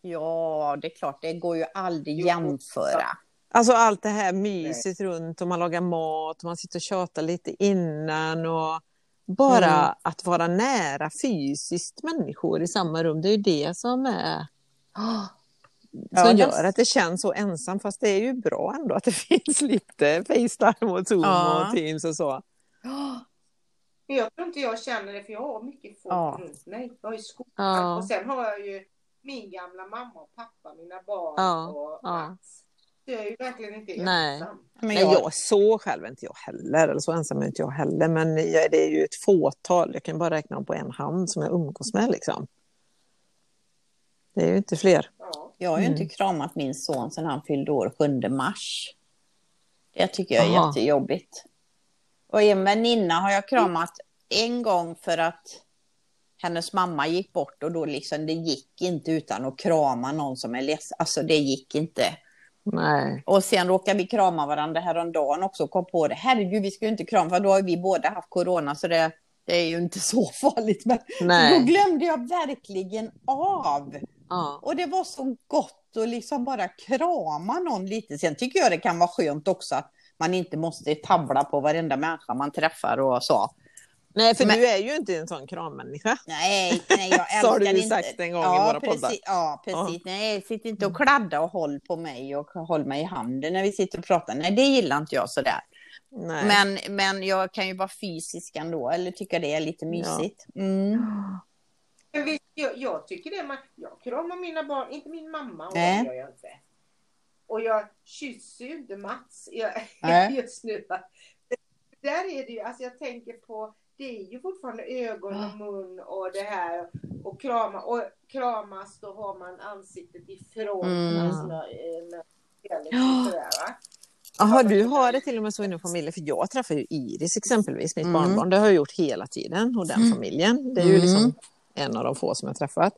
Ja, det är klart, det går ju aldrig Jo. jämföra. Alltså allt det här myset runt och man lagar mat och man sitter och tjatar lite innan och bara Mm. att vara nära fysiskt människor i samma rum, det är ju det som är Ja, som det- gör att det känns så ensamt fast det är ju bra ändå att det finns lite Facetime och Zoom Ja. och Teams och så. Men Jag tror inte jag känner det för jag har mycket folk Ja. runt mig. Jag har ju skolan Ja. och sen har jag ju min gamla mamma och pappa, mina barn Ja, och. Mats. Så jag är ju verkligen inte Nej. ensam. Men Nej, jag, jag så själv inte jag heller, eller så ensam är inte jag heller, men jag- det är ju ett fåtal, jag kan bara räkna på en hand som jag umgås med liksom. Det är ju inte fler. Ja. jag har ju Mm. inte kramat min son sedan han fyllde år 7 mars. Det tycker jag är Aha. jättejobbigt. Och en väninna har jag kramat en gång för att hennes mamma gick bort och då liksom det gick inte utan att krama någon som är ledsen. Alltså det gick inte. Nej. Och sen råkade vi krama varandra häromdagen också och kom på det. Herregud, vi ska ju inte krama för då har vi båda haft corona så det, det är ju inte så farligt. Men då Nej. glömde jag verkligen av. Ja. Och det var så gott att liksom bara krama någon lite. Sen tycker jag det kan vara skönt också att man inte måste tavla på varenda människa man träffar och så. Nej, för Men- du är ju inte en sån krammänniska. Nej, nej jag älskar Så har du ju inte. sagt en gång i ja, våra precis, poddar. Ja, precis. Nej, sitt inte och kladda och håll på mig och håll mig i handen när vi sitter och pratar. Nej, det gillar inte jag sådär. Nej. Men, men jag kan ju vara fysisk ändå, eller tycka det är lite mysigt. Mm. Men visst, jag, jag tycker det. Man, jag kramar mina barn, inte min mamma. Och Nej. det gör jag inte. Och jag kysser ju inte Mats jag, Nej. just nu. Där är det ju, alltså jag tänker på, det är ju fortfarande ögon och mun och det här. Och krama, och kramas, då har man ansiktet ifrån. Mm. Alltså, va? Jaha, du har det till och med så inom familjen. För jag träffar ju Iris exempelvis, mitt Mm. barnbarn. Det har jag gjort hela tiden och den Mm. familjen. Det är ju Mm. liksom en av de få som jag träffat.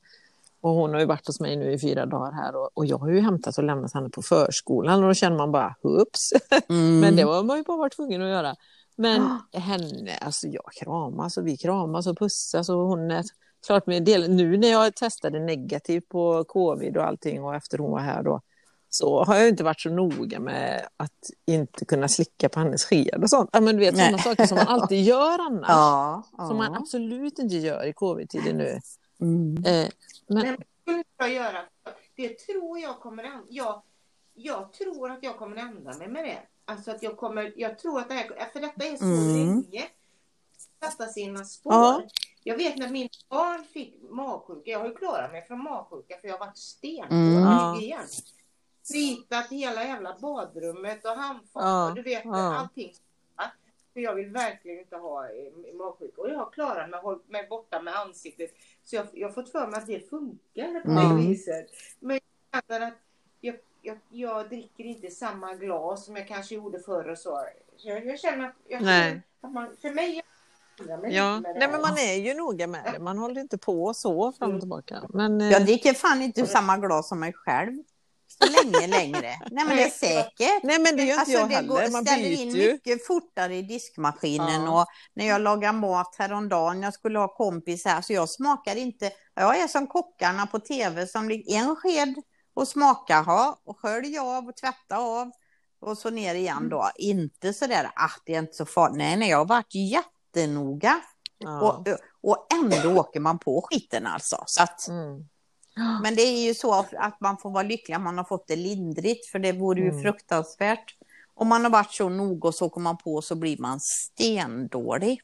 Och hon har ju varit hos mig nu i fyra dagar här och, och jag har ju hämtat och lämnat henne på förskolan och då känner man bara hups. Mm. Men det var man ju bara varit tvungen att göra. Men henne, alltså jag kramas och vi kramas och pussas och hon är klart med del. Nu när jag testade negativt på covid och allting och efter hon var här då så har jag inte varit så noga med att inte kunna slicka på hennes sked och sånt. Ja, men du vet sådana saker som man alltid gör annars. Ja, ja. Som man absolut inte gör i covid-tiden nu. Mm. Eh, men Men skulle jag göra, det tror jag kommer ändra. Jag, jag tror att jag kommer ändra mig med det. Alltså att jag kommer, jag tror att det här, för detta är så Mm. länge. Sätta sina spår. Ja. Jag vet när min barn fick magsjuka, jag har ju klarat mig från magsjuka för jag har varit stenhård Mm. Ja. igen. Spritat hela jävla badrummet och handfat Ja, och du vet ja. allting. För jag vill verkligen inte ha eh, magsjuka. Och jag har klarat mig, hållit mig borta med ansiktet. Så jag, jag har fått för mig att det funkar på Mm. det viset. Men jag känner att jag, jag, jag dricker inte samma glas som jag kanske gjorde förr och så. jag, jag känner att, jag Nej. känner att man, för mig Ja, nej men man är ju noga med det. Man håller inte på så fram och tillbaka. Men, eh, Jag dricker fan inte ur samma glas som mig själv. Länge längre. Nej men det är säkert. nej men det gör inte Alltså jag det heller. går, Man ställer byter in ju. mycket fortare i diskmaskinen Ja. och när jag lagar mat häromdagen, jag skulle ha kompis här, så jag smakar inte, jag är som kockarna på tv som ligger en sked och smaka, ha, och skölj av och tvätta av och så ner igen då. Inte sådär, ah det är inte så farligt, nej nej jag har varit jättenoga Ja. och, och ändå åker man på skiten alltså. Så att, Mm. men det är ju så att man får vara lycklig att man har fått det lindrigt, för det vore ju Mm. fruktansvärt. Om man har varit så noga och så kommer man på så blir man stendålig.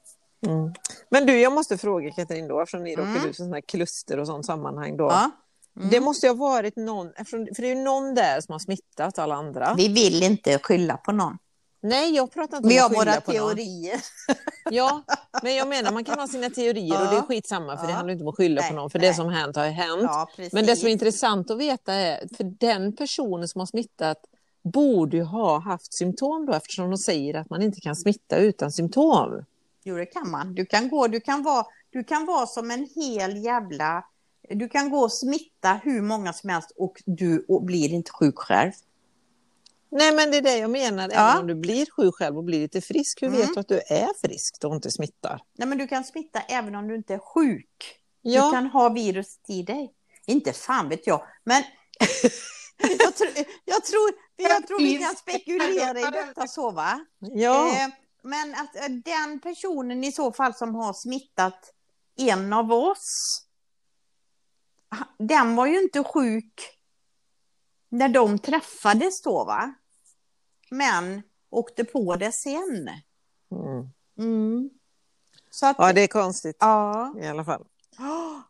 Mm. Men du, jag måste fråga Katrin då, eftersom ni Mm. råkade ut för sådana här kluster och sånt sammanhang då. Ja. Mm. Det måste ju ha varit någon, för det är ju någon där som har smittat alla andra. Vi vill inte skylla på någon. Nej, jag pratar inte Vi om har att skylla våra teorier. Ja, men jag menar man kan ha sina teorier och Ja. det är skitsamma för det Ja. handlar inte om att skylla Nej, på någon för nej. det som har hänt har hänt. Ja. Men det som är intressant att veta är, för den personen som har smittat borde ju ha haft symptom då eftersom de säger att man inte kan smitta utan symptom. Jo, det kan man. Du kan gå, du kan vara, du kan vara som en hel jävla... Du kan gå och smitta hur många som helst och du och blir inte sjuk själv. Nej men det är det jag menar, Ja. även om du blir sjuk själv och blir lite frisk, hur Mm. vet du att du är frisk och inte smittar? Nej, men du kan smitta även om du inte är sjuk. Ja. Du kan ha viruset i dig. Inte fan vet jag, men jag, tror, jag, tror, jag tror vi kan spekulera i detta så va? Ja. Eh, men att eh, den personen i så fall som har smittat en av oss, den var ju inte sjuk när de träffades då va? Men åkte på det sen. Mm. Mm. Så att, ja, det är konstigt ja. i alla fall. Ja.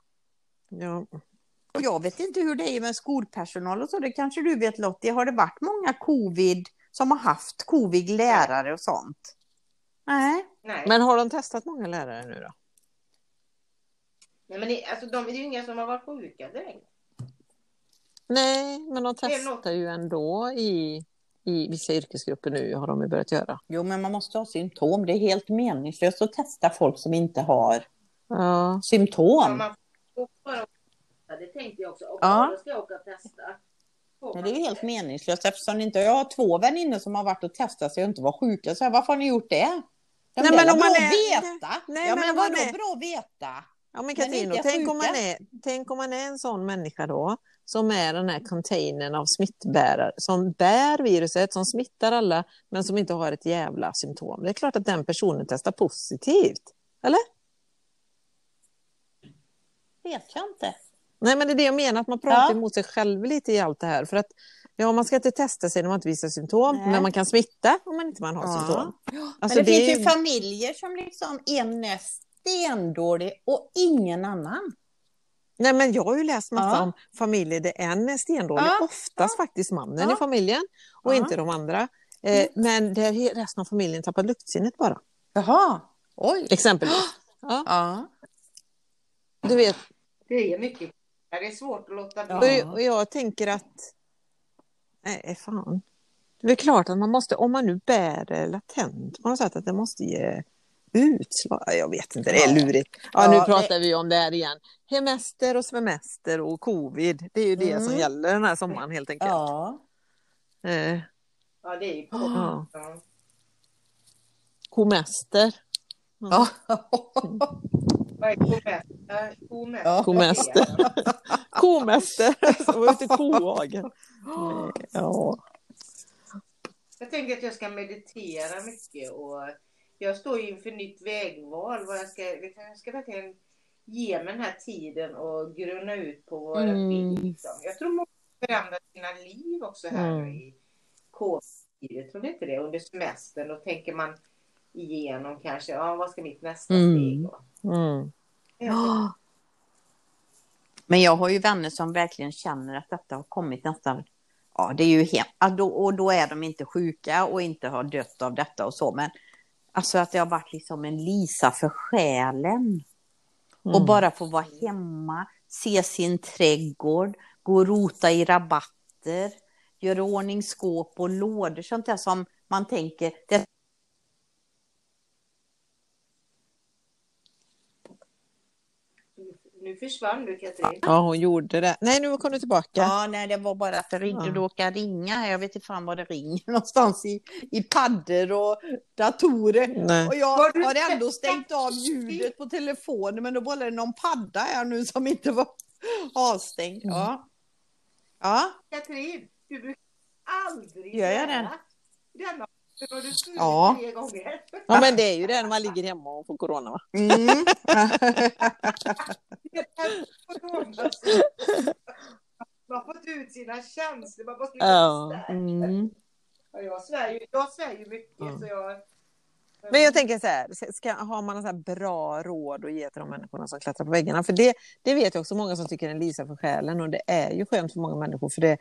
Och jag vet inte hur det är med skolpersonal och så, det kanske du vet Lottie. Har det varit många covid som har haft covid-lärare och sånt? Nej. Nej. Men har de testat många lärare nu då? Nej, men det, alltså, de, det är ju inga som har varit sjuka direkt. Nej, men de är testar ju ändå i, i vissa yrkesgrupper nu har de ju börjat göra. Jo, men man måste ha symptom. Det är helt meningslöst att testa folk som inte har Ja. Ja, symptom. man ja, det tänkte jag också. Och Ja. då ska jag åka och testa. Men det är ju helt meningslöst eftersom inte jag har två vänner som har varit och testat sig och inte var sjuka. Så här, varför har ni gjort det? De Nej, men om man är- veta. Nej, ja, men men vadå är- bra att veta? Ja men Men Katrin, inte är tänk om, man är, tänk om man är en sån människa då som är den här containern av smittbärare som bär viruset, som smittar alla men som inte har ett jävla symptom. Det är klart att den personen testar positivt. Eller? Vet jag inte. Nej men det är det jag menar, att man pratar Ja. emot sig själv lite i allt det här. För att ja, man ska inte testa sig när man inte visar symptom, Nej. men man kan smitta om man inte man har Ja. symptom. Men Alltså, det, det finns ju familjer som liksom en är stendålig och ingen annan. Nej, men jag har ju läst massa Ja. om familjer där en är stendålig, Ja, oftast faktiskt mannen Ja. i familjen och Ja. inte de andra. Eh, men där resten av familjen tappar luktsinnet bara, Jaha. Oj. exempelvis. Ja, Ja. du vet, Det är mycket. Det är svårt att låta bli. och, jag- och jag tänker att, nej fan. Det är klart att man måste, om man nu bär det latent på något sätt, att det måste ge utslag. Jag vet inte, det är lurigt. Ja, Ja, nu det- pratar vi om det här igen. Hemester och semester och covid. Det är ju det som Mm. gäller den här sommaren helt enkelt. Ja. Eh, Ja, det är ju på. Ja. Ja. komester. Ja. Vad är komester? Komester. Komester. Komäster. Som var ute i kohagen. Ja. Jag tänker att jag ska meditera mycket och jag står ju inför nytt vägval. Vad jag, ska, jag ska verkligen ge mig den här tiden och grunna ut på vad jag Mm. vill. Liksom. Jag tror många förändrar sina liv också här Mm. i K-tider. Tror ni inte det? Under semestern då tänker man igenom kanske, ja vad ska mitt nästa Mm. steg vara? Mm. Ja. Men jag har ju vänner som verkligen känner att detta har kommit nästan... Ja, det är ju då, och då är de inte sjuka och inte har dött av detta och så, men Alltså att det har varit liksom en Lisa för själen. Mm. Och bara få vara hemma, se sin trädgård, gå och rota i rabatter, göra ordning skåp och lådor, sånt där som man tänker, det Nu försvann du Katrin. Ja, hon gjorde det. Nej, nu kom du tillbaka. Ja, nej, det var bara att det ringde. Ja. Du råkade ringa här. Jag vet inte fan var det ringer någonstans i, i paddor och datorer. Nej. Och jag Var du- har ändå stängt av ljudet på telefonen, men då var det någon padda här nu som inte var avstängd. Ja. Ja. Katrin, du brukar aldrig Gör jag säga Denna har du Ja. tre gånger. Ja, men det är ju det när man ligger hemma och får corona. Va? Mm. Man har fått ut sina känslor. Man måste Ja. Mm. ja, jag svär ju jag svär ju mycket. Ja. Så jag, Men jag tänker så här, ska, har man så här bra råd att ge till de människorna som klättrar på väggarna? För det, det vet jag också många som tycker är en Lisa för själen och det är ju skönt för många människor för det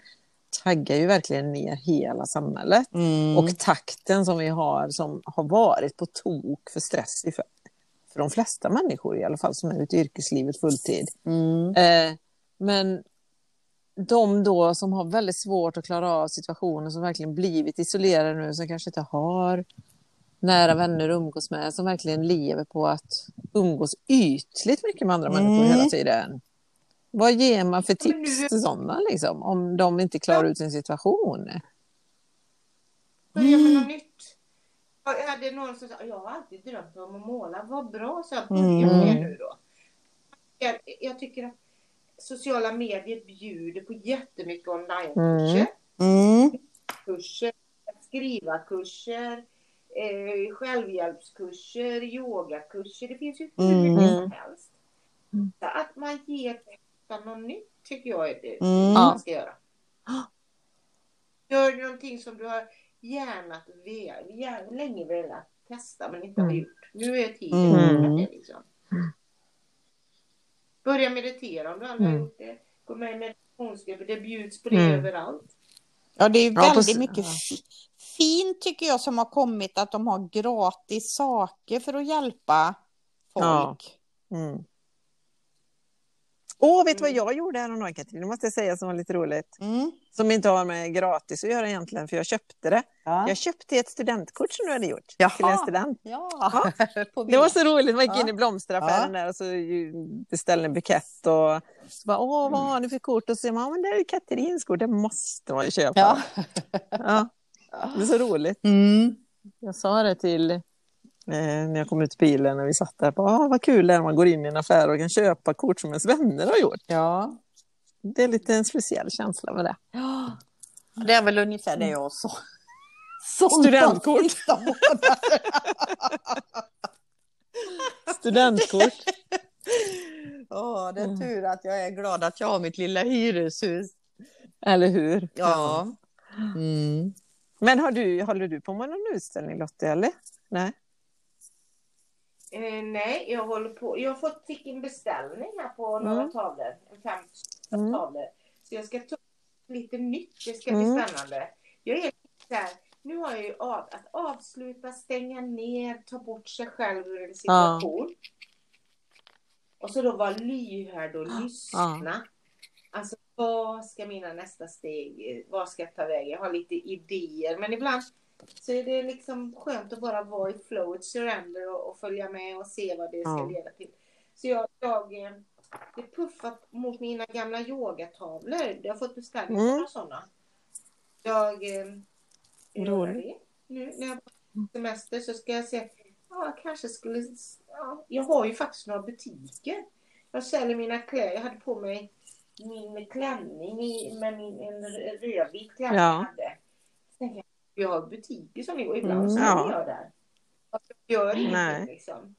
taggar ju verkligen ner hela samhället. Mm. Och takten som vi har som har varit på tok för stressig för, för de flesta människor i alla fall som är ute i yrkeslivet fulltid. Mm. Eh, men de då som har väldigt svårt att klara av situationen som verkligen blivit isolerade nu som kanske inte har nära vänner att umgås med som verkligen lever på att umgås ytligt mycket med andra Mm. människor hela tiden. Vad ger man för tips nu- till sådana liksom, om de inte klarar ut sin situation? börja med något nytt. Jag hade någon som sa, jag har alltid drömt om att måla. Vad bra, så jag börjar Mm. med det nu då. Jag, jag tycker att sociala medier bjuder på jättemycket onlinekurser. Mm. kurser, skrivarkurser, eh, självhjälpskurser, yogakurser. Det finns ju hur Mm. mycket som helst. Så att man ger detta något nytt tycker jag är det Mm. man ska göra. Gör någonting som du har gärna, gärna länge velat testa men inte har Mm. gjort. Nu är tiden Mm. för det liksom. Börja meditera om du aldrig har Mm. gjort det. Gå med i meditationsgrupper. Det bjuds på det Mm. överallt. Ja, det är Ja, väldigt mycket Ja. fi- fint tycker jag som har kommit att de har gratis saker för att hjälpa Ja. folk. Mm. Åh, vet du vad Mm. jag gjorde häromdagen Katrin? Det måste jag säga som var lite roligt. Mm. Som inte har med gratis att göra egentligen, för jag köpte det. Ja. Jag köpte ett studentkort som du hade gjort Jaha. till en student. Ja. På Det var så roligt, man gick Ja. in i blomsteraffären där och så beställde en bukett och så bara, åh vad har ni för kort? Och så säger man, ja men det är Katrins kort, det måste man ju köpa. Ja. Ja, det är så roligt. Mm. Jag sa det till när jag kom ut i bilen och vi satt där, bara, ah, vad kul det är när man går in i en affär och kan köpa kort som ens vänner har gjort. ja. Det är lite en speciell känsla med det. Ja. Det är väl ungefär det jag sa. Sånt Studentkort. Studentkort. Ja, det är Mm. tur att jag är glad att jag har mitt lilla hyreshus. Eller hur? Ja. Mm. Men har du, håller du på med någon utställning Lottie, eller? Nej? Eh, nej, jag håller på. Jag har fått, fick en beställning här på några Mm. tavlor. En fem Mm. tavlor. Så jag ska ta lite nytt. Det ska bli Mm. spännande. Jag är så här, nu har jag ju av, att avsluta, stänga ner, ta bort sig själv ur en situation. Och så då vara lyhörd och lyssna. Alltså vad ska mina nästa steg, vad ska jag ta vägen? Jag har lite idéer men ibland så är det liksom skönt att bara vara i flowet, surrender och, och följa med och se vad det ska Ja. leda till. Så jag, jag eh, det puffar mot mina gamla yogatavlor. Jag har fått beställning på Mm. några sådana. Jag eh, gör Roligt. det nu när jag är på semester så ska jag se. Ja, kanske skulle. Ja, jag har ju faktiskt några butiker. Jag säljer mina kläder. Jag hade på mig min klänning med min en rödvit klänning Ja. hade. Jag har butiker som ligger och ibland Mm, så ja. är jag där. Och jag gör ingenting liksom.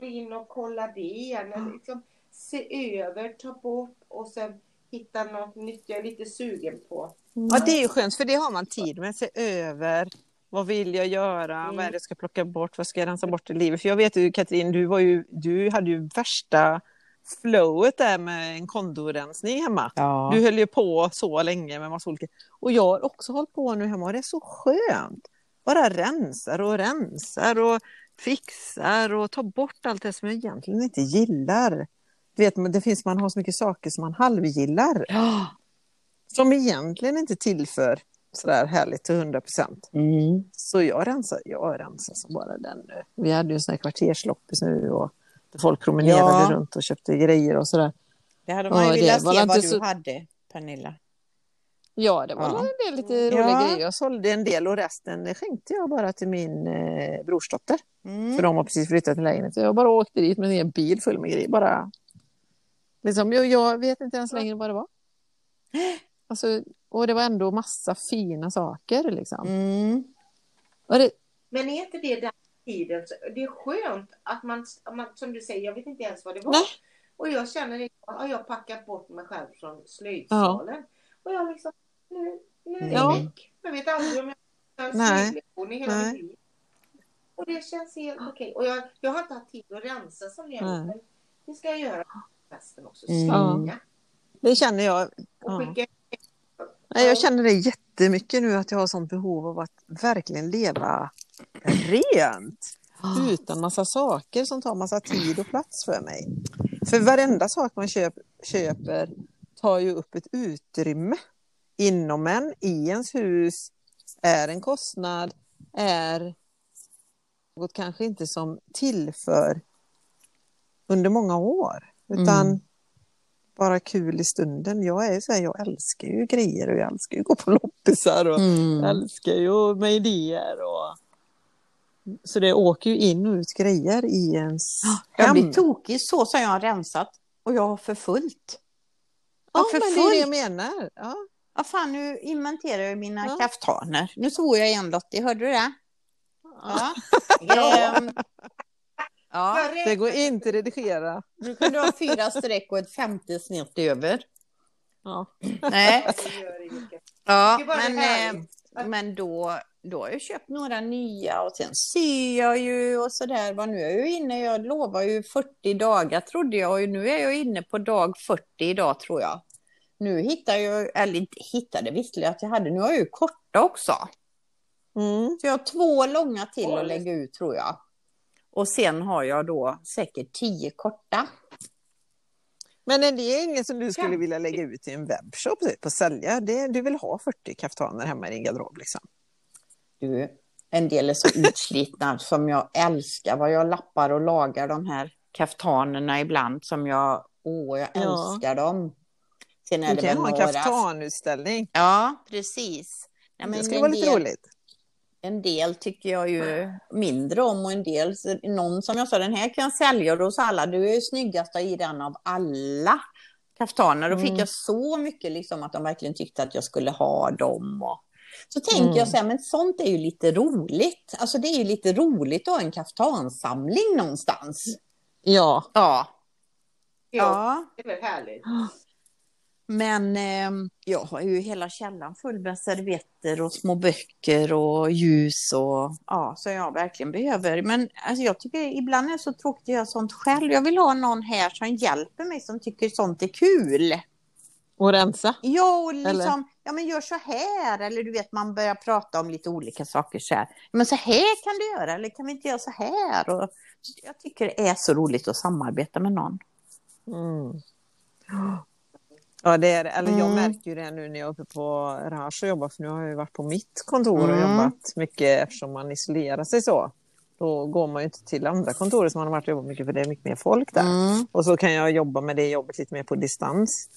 Gå in och kolla det. Eller liksom, se över, ta bort och sen hitta något nytt jag är lite sugen på. Ja, det är ju skönt, för det har man tid med. Se över, vad vill jag göra, Mm. vad är det jag ska plocka bort, vad ska jag rensa bort i livet? För jag vet ju, Katrin, du, var ju, du hade ju värsta flowet där med en kondorensning hemma. Ja. Du höll ju på så länge med massa olika... Och jag har också hållit på nu hemma och det är så skönt. bara rensar och rensar och fixar och tar bort allt det som jag egentligen inte gillar. Du vet, det finns, man har så mycket saker som man halvgillar. Ja. Som egentligen inte tillför sådär härligt till 100 procent. Mm. Så jag rensar, jag rensar som bara den nu. Vi hade ju en sån här kvartersloppis nu och folk promenerade Ja. runt och köpte grejer och sådär. Det hade man ju Ja, velat se vad du så- hade, Pernilla. Ja, det var Ja. en del lite Ja. roliga grejer. Jag sålde en del och resten skänkte jag bara till min eh, brorsdotter. Mm. För de har precis flyttat till lägenhet. Så jag bara åkte dit med en bil full med grejer. Bara... Liksom, jag, jag vet inte ens längre vad det var. Alltså, och det var ändå massa fina saker. Liksom. Mm. Det, Men är inte det den tiden, så- det är skönt att man, som du säger, jag vet inte ens vad det var. Nej. Och jag känner att jag har packat bort mig själv från slöjdsalen. Och jag liksom, nu, nu är det Ja. väck. Jag vet aldrig om jag har en Nej. i hela Nej. liv. Och det känns helt okej. Och jag, jag har inte haft tid att rensa som jag Nej. men Det ska jag göra på festen också. Mm. Det känner jag. Ja. skicka Nej, jag känner det jättemycket nu att jag har sånt behov av att verkligen leva rent. Utan massa saker som tar massa tid och plats för mig. För varenda sak man köp, köper tar ju upp ett utrymme inom en, i ens hus, är en kostnad, är något kanske inte som tillför under många år. Utan Mm. bara kul i stunden. Jag är så här, jag älskar ju grejer och jag älskar ju att gå på loppisar och Mm. älskar ju med idéer. Och... Så det åker ju in och ut grejer i ens Jag hem. blir tokig så som jag har rensat. Och jag har för fullt. Ja, för men det är det jag menar. Ja. Ja, fan, nu inventerar jag mina Ja. kaftaner. Nu såg jag igen Lottie, hörde du det? Ja. Ja. Ehm, ja. Jag Det går inte att redigera. Du kunde ha fyra streck och ett femte snitt över. Ja. Nej. Ja, men, eh, men då, då har jag köpt några nya och sen syr jag ju och sådär. Vad nu är jag inne, jag lovar ju 40 dagar trodde jag och nu är jag inne på dag 40 idag tror jag. Nu hittar jag, eller inte hittade visste att jag hade, nu har jag ju korta också. Mm. Så jag har två långa till att lägga ut tror jag. Och sen har jag då säkert tio korta. Men är det inget som du skulle Ja. vilja lägga ut i en webbshop typ, och sälja? Det, du vill ha 40 kaftaner hemma i din garderob liksom? Du, en del är så utslitna som jag älskar vad jag lappar och lagar de här kaftanerna ibland som jag, åh jag Ja. älskar dem. Sen är Du kan ha en kaftanutställning. Ja, precis. Nej, men det skulle vara lite del, roligt. en del tycker jag ju mindre om och en del, någon som jag sa, den här kan jag sälja sa alla, du är ju snyggast i den av alla kaftaner. Då fick Mm. jag så mycket liksom att de verkligen tyckte att jag skulle ha dem. Och... Så tänker Mm. jag så här, men sånt är ju lite roligt. Alltså det är ju lite roligt att ha en kaftansamling någonstans. Ja. Ja. Ja, det är väl härligt. Men eh, jag har ju hela källaren full med servetter och små böcker och ljus och ja, så jag verkligen behöver. Men alltså, jag tycker ibland är det så tråkigt att göra sånt själv. Jag vill ha någon här som hjälper mig som tycker sånt är kul. Och rensa. Ja, och liksom, Eller? ja men gör så här. Eller du vet, man börjar prata om lite olika saker så här. Men så här kan du göra, eller kan vi inte göra så här? Och, jag tycker det är så roligt att samarbeta med någon. Mm. Ja, det är. Eller jag Mm. märker ju det nu när jag är uppe på Raj och jobbar, för nu har jag ju varit på mitt kontor och Mm. jobbat mycket eftersom man isolerar sig så. Då går man ju inte till andra kontor som man har varit och jobbat mycket för det är mycket mer folk där. Mm. Och så kan jag jobba med det jobbet lite mer på distans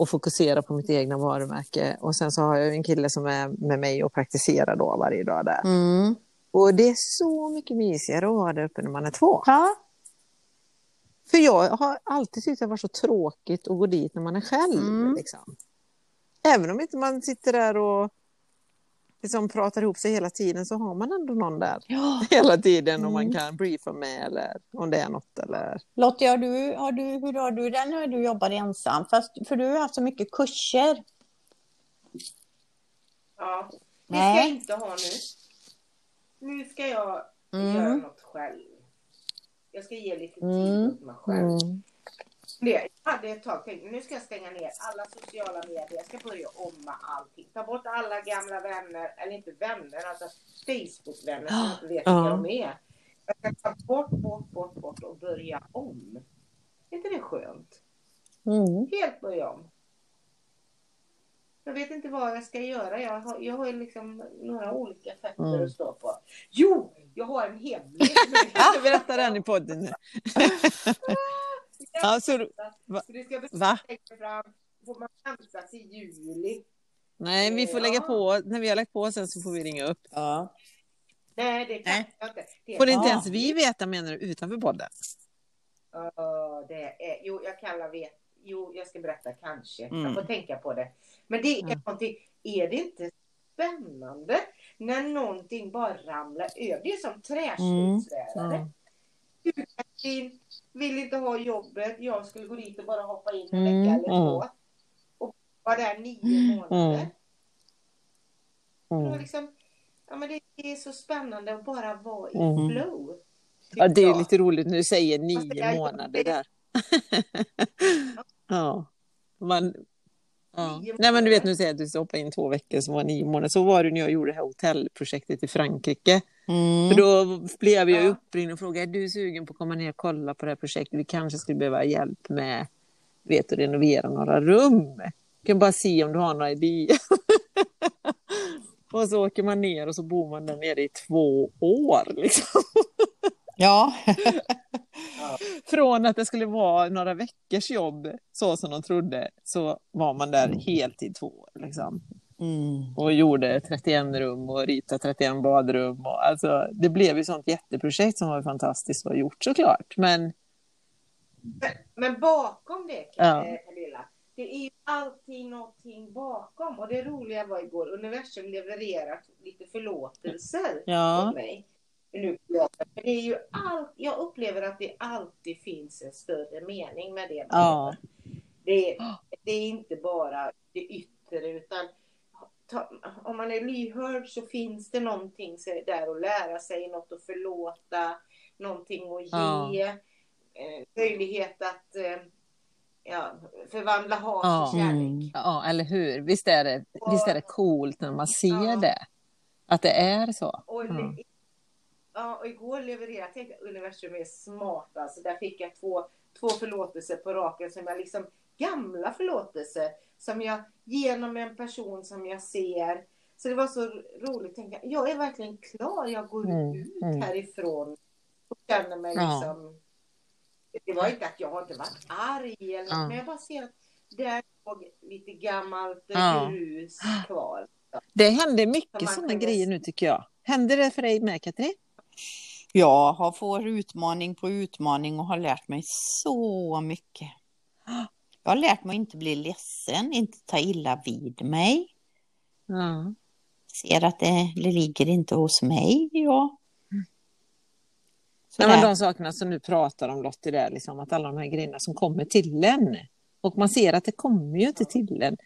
och fokusera på mitt egna varumärke. Och sen så har jag en kille som är med mig och praktiserar då varje dag där. Mm. Och det är så mycket mysigare att vara där uppe när man är två. Ja. För jag har alltid tyckt att det var så tråkigt att gå dit när man är själv. Mm. Liksom. Även om inte man sitter där och liksom pratar ihop sig hela tiden så har man ändå någon där ja. hela tiden om Mm. man kan briefa med eller om det är något. Eller... Lottie, har du, har du, hur har du det när du jobbar ensam? Fast, för du har haft så mycket kurser. Ja. Det ska jag inte ha nu. Nu ska jag Mm. göra något själv. Jag ska ge lite tid Mm. åt mig själv. Mm. Det. Jag hade ett tag tänkt nu ska jag stänga ner alla sociala medier. Jag ska börja om med allting. Ta bort alla gamla vänner, eller inte vänner, alltså Facebook-vänner som jag inte vet vilka Ja. de är. Jag ska ta bort, bort, bort, bort och börja om. Är inte det skönt? Mm. Helt börja om. Jag vet inte vad jag ska göra. Jag har, jag har liksom några olika fötter Mm. att stå på. Jo, jag har en hemlig. Jag berättar den i podden nu. Ja, så, va? Så det ska Va? lägga fram. Får man vänta till juli? Nej, vi får lägga Ja. på. När vi har lagt på sen så får vi ringa upp. Ja. Nej, det kan Nej. jag inte. Det Får inte Ja. ens vi veta menar du utanför podden? Det är, jo, jag kan la vet. Jo, jag ska berätta kanske. Mm. Jag får tänka på det. Men det är Ja. någonting. Är det inte spännande när någonting bara ramlar över? Det är som träskidslärare. Mm. Du Katrin, vill inte ha jobbet. Jag skulle gå dit och bara hoppa in en Mm, vecka eller två. Och vara där nio månader. Mm. Det, var Mm. liksom, ja, men det är så spännande att bara vara i Mm. flow. Ja, det är lite roligt när du säger nio månader där. ja. Man, ja. Nej, men du vet nu säger jag att du ska hoppa in två veckor som var nio månader. Så var det när jag gjorde det här hotellprojektet i Frankrike. Mm. För då blev jag Ja. uppringd och frågade, är du sugen på att komma ner och kolla på det här projektet? Vi kanske skulle behöva hjälp med vet, att renovera några rum. Du kan bara se om du har några idéer. och så åker man ner och så bor man där nere i två år. Liksom. Ja. Från att det skulle vara några veckors jobb, så som de trodde, så var man där heltid två år. Liksom. Mm. Och gjorde 31 rum och ritade 31 badrum. Och, alltså, det blev ju sånt jätteprojekt som var fantastiskt att ha gjort såklart. Men Men bakom det, Ja. eh, Camilla, det är ju alltid någonting bakom. Och det roliga var igår, universum levererat lite förlåtelser Ja. åt mig. Nu, ja, men det är ju allt, jag upplever att det alltid finns en större mening med det Ja. Det, det är inte bara det yttre utan ta, om man är lyhörd så finns det någonting där att lära sig, något att förlåta, någonting att Ja. ge, eh, möjlighet att eh, ja, förvandla hat Ja. till kärlek. Mm. Ja, eller hur? Visst är det, visst är det coolt när man ser Ja. det? Att det är så. Och, Ja. Ja, och igår levererade jag, tänkte universum är smart alltså. Där fick jag två, två förlåtelser på raken som jag liksom, gamla förlåtelser som jag genom en person som jag ser. Så det var så roligt, tänka, jag är verkligen klar, jag går Mm, ut mm. härifrån och känner mig Ja. liksom, det var inte att jag har inte varit arg eller något, Ja. men jag bara ser att där låg lite gammalt Ja. grus kvar. Det händer mycket sådana kunde- grejer nu tycker jag. Händer det för dig med Katrin? Jag har fått utmaning på utmaning och har lärt mig så mycket. Jag har lärt mig att inte bli ledsen, inte ta illa vid mig. Ja. Ser att det, det ligger inte hos mig. Ja. Nej, men de sakerna som du pratar om Lottie, där, liksom, att alla de här grejerna som kommer till en. Och man ser att det kommer ju inte till en.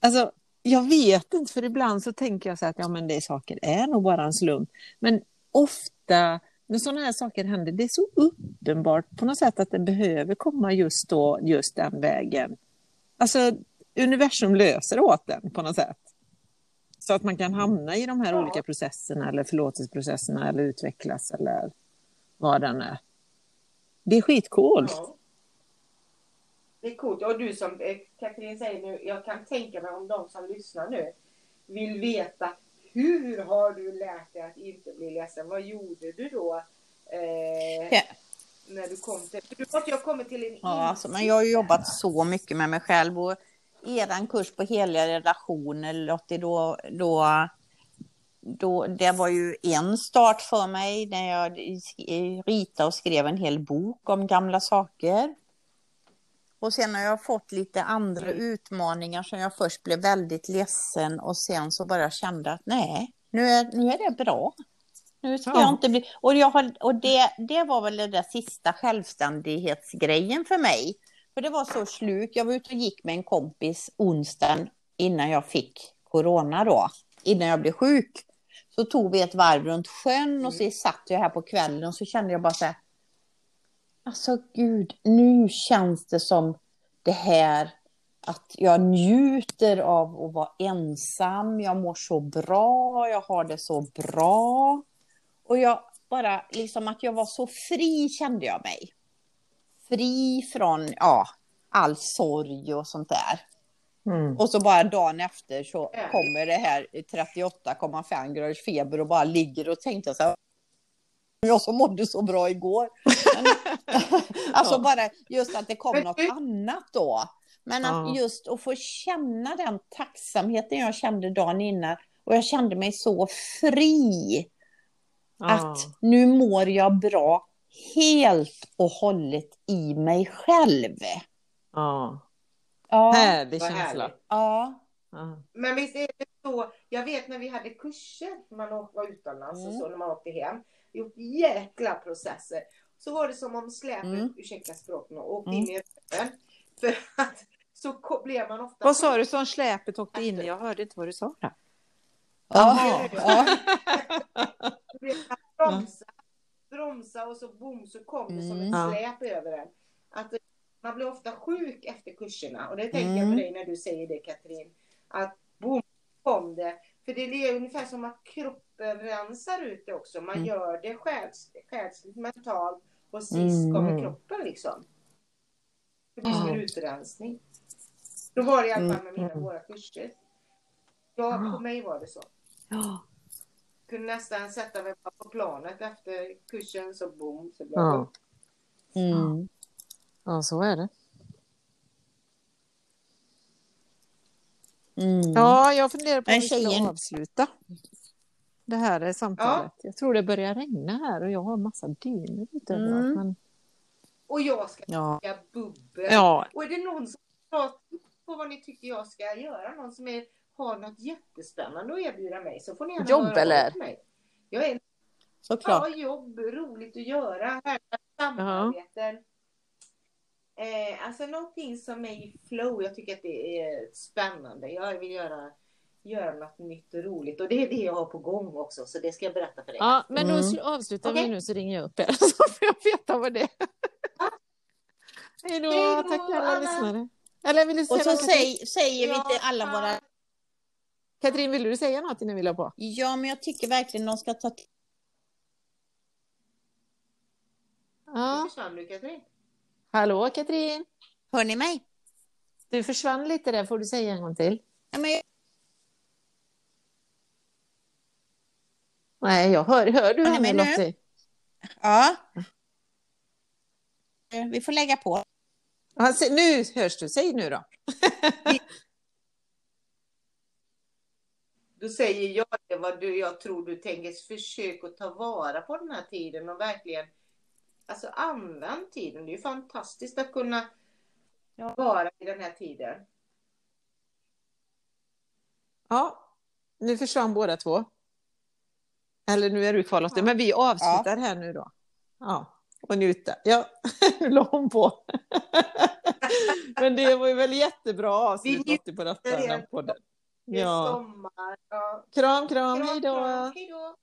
Alltså, jag vet inte, för ibland så tänker jag så att ja, men det saker är nog bara en slump. Men ofta när sådana här saker händer, det är så uppenbart på något sätt att det behöver komma just då, just den vägen. Alltså, universum löser åt den på något sätt. Så att man kan hamna i de här Ja. olika processerna eller förlåtelseprocesserna eller utvecklas eller vad den är. Det är skitcoolt. Ja. Det är coolt. Och du som eh, Katrin säger nu, jag kan tänka mig om de som lyssnar nu vill veta hur har du lärt dig att inte bli ledsen? Vad gjorde du då? Eh, Ja. När du kom till... Du måste ha kommit till en Ja, alltså, men jag har ju jobbat så mycket med mig själv och eran kurs på heliga relationer Lottie, då, då, då, det var ju en start för mig när jag ritade och skrev en hel bok om gamla saker. Och sen har jag fått lite andra utmaningar som jag först blev väldigt ledsen och sen så bara kände att nej, nu är, nu är det bra. Nu ska Ja. jag inte bli... Och, jag har, och det, det var väl den där sista självständighetsgrejen för mig. För det var så slut. Jag var ute och gick med en kompis onsdagen innan jag fick corona då. Innan jag blev sjuk. Så tog vi ett varv runt sjön och så satt jag här på kvällen och så kände jag bara så här. Alltså gud, nu känns det som det här att jag njuter av att vara ensam. Jag mår så bra, jag har det så bra. Och jag bara, liksom att jag var så fri kände jag mig. Fri från, ja, all sorg och sånt där. Mm. Och så bara dagen efter så kommer det här 38,5 graders feber och bara ligger och tänkte så här. Jag som mådde så bra igår. Men, alltså Ja. bara just att det kom något annat då. Men att Ja. just att få känna den tacksamheten jag kände dagen innan. Och jag kände mig så fri. Ja. Att nu mår jag bra helt och hållet i mig själv. Ja. Ja. Härlig känsla. ja. Men visst är det så. Jag vet när vi hade kurser, man åkte- var utomlands och Mm. så, när man åkte hem. Gjort jäkla processer. Så var det som om släpet, Mm. ursäkta språket, åkte Mm. in i öppen. För att så blev man ofta... Vad sa du som släpet åkte in? Jag hörde inte vad du sa. Där. Man bromsa, bromsa och så boom så kom det som Mm. ett släp över en. Att man blir ofta sjuk efter kurserna och det tänker jag Mm. på dig när du säger det Katrin. Att boom kom det. För det är ungefär som att kroppen rensar ut det också. Man Mm. gör det själs, själsligt, mentalt och sist Mm. kommer kroppen liksom. Det blir som en utrensning. Då var det i alla fall med mina Mm. våra kurser. Ja, på mig var det så Ja. kunde nästan sätta mig på planet efter kursen så boom så blev Ja. Mm. ja, så är det. Mm. Ja, jag funderar på om vi ska avsluta det här samtalet. Jag tror det börjar regna här och jag har massa dynor ute Mm. men... Och jag ska Ja. dricka bubbel. Ja, Och är det någon som har på vad ni tycker jag ska göra, någon som är, har något jättespännande att erbjuda mig så får ni gärna Jobb, höra er eller? till mig. Jag är Såklart. Ja, jobb, roligt att göra, härliga samarbeten. Eh, alltså någonting som är i flow, jag tycker att det är spännande. Jag vill göra, göra något nytt och roligt och det är det jag har på gång också så det ska jag berätta för dig. ja men då Mm. sl- avslutar Okej. vi nu så ringer jag upp er så får jag veta vad det är. Hej då, Hej då, tack alla Anna. lyssnare. Eller vill du säga Och så säg, säger vi Ja, till alla våra... Katrin, vill du säga något innan vi la på? Ja, men jag tycker verkligen de ska ta... Ja. försvann du Katrin. Hallå Katrin, Hör ni mig? du försvann lite där, får du säga en gång till? Ja, men jag... Nej, jag hör, hör du henne? Lottie? ja. Eh, Vi får lägga på. Se- nu hörs du, säg nu då. Då säger jag det vad du, jag tror du tänker. Försök att ta vara på den här tiden och verkligen alltså använd tiden. Det är ju fantastiskt att kunna Ja. vara i den här tiden. Ja, nu försvann båda två. Eller nu är du kvar Lotte, Ja. men vi avslutar här nu då. Ja, och njuta. Ja, nu la hon på. men det var ju väl jättebra avslut Vi Lottie på detta, den här podden. Det är Ja, sommar. Ja. kram, kram, kram. Hej då.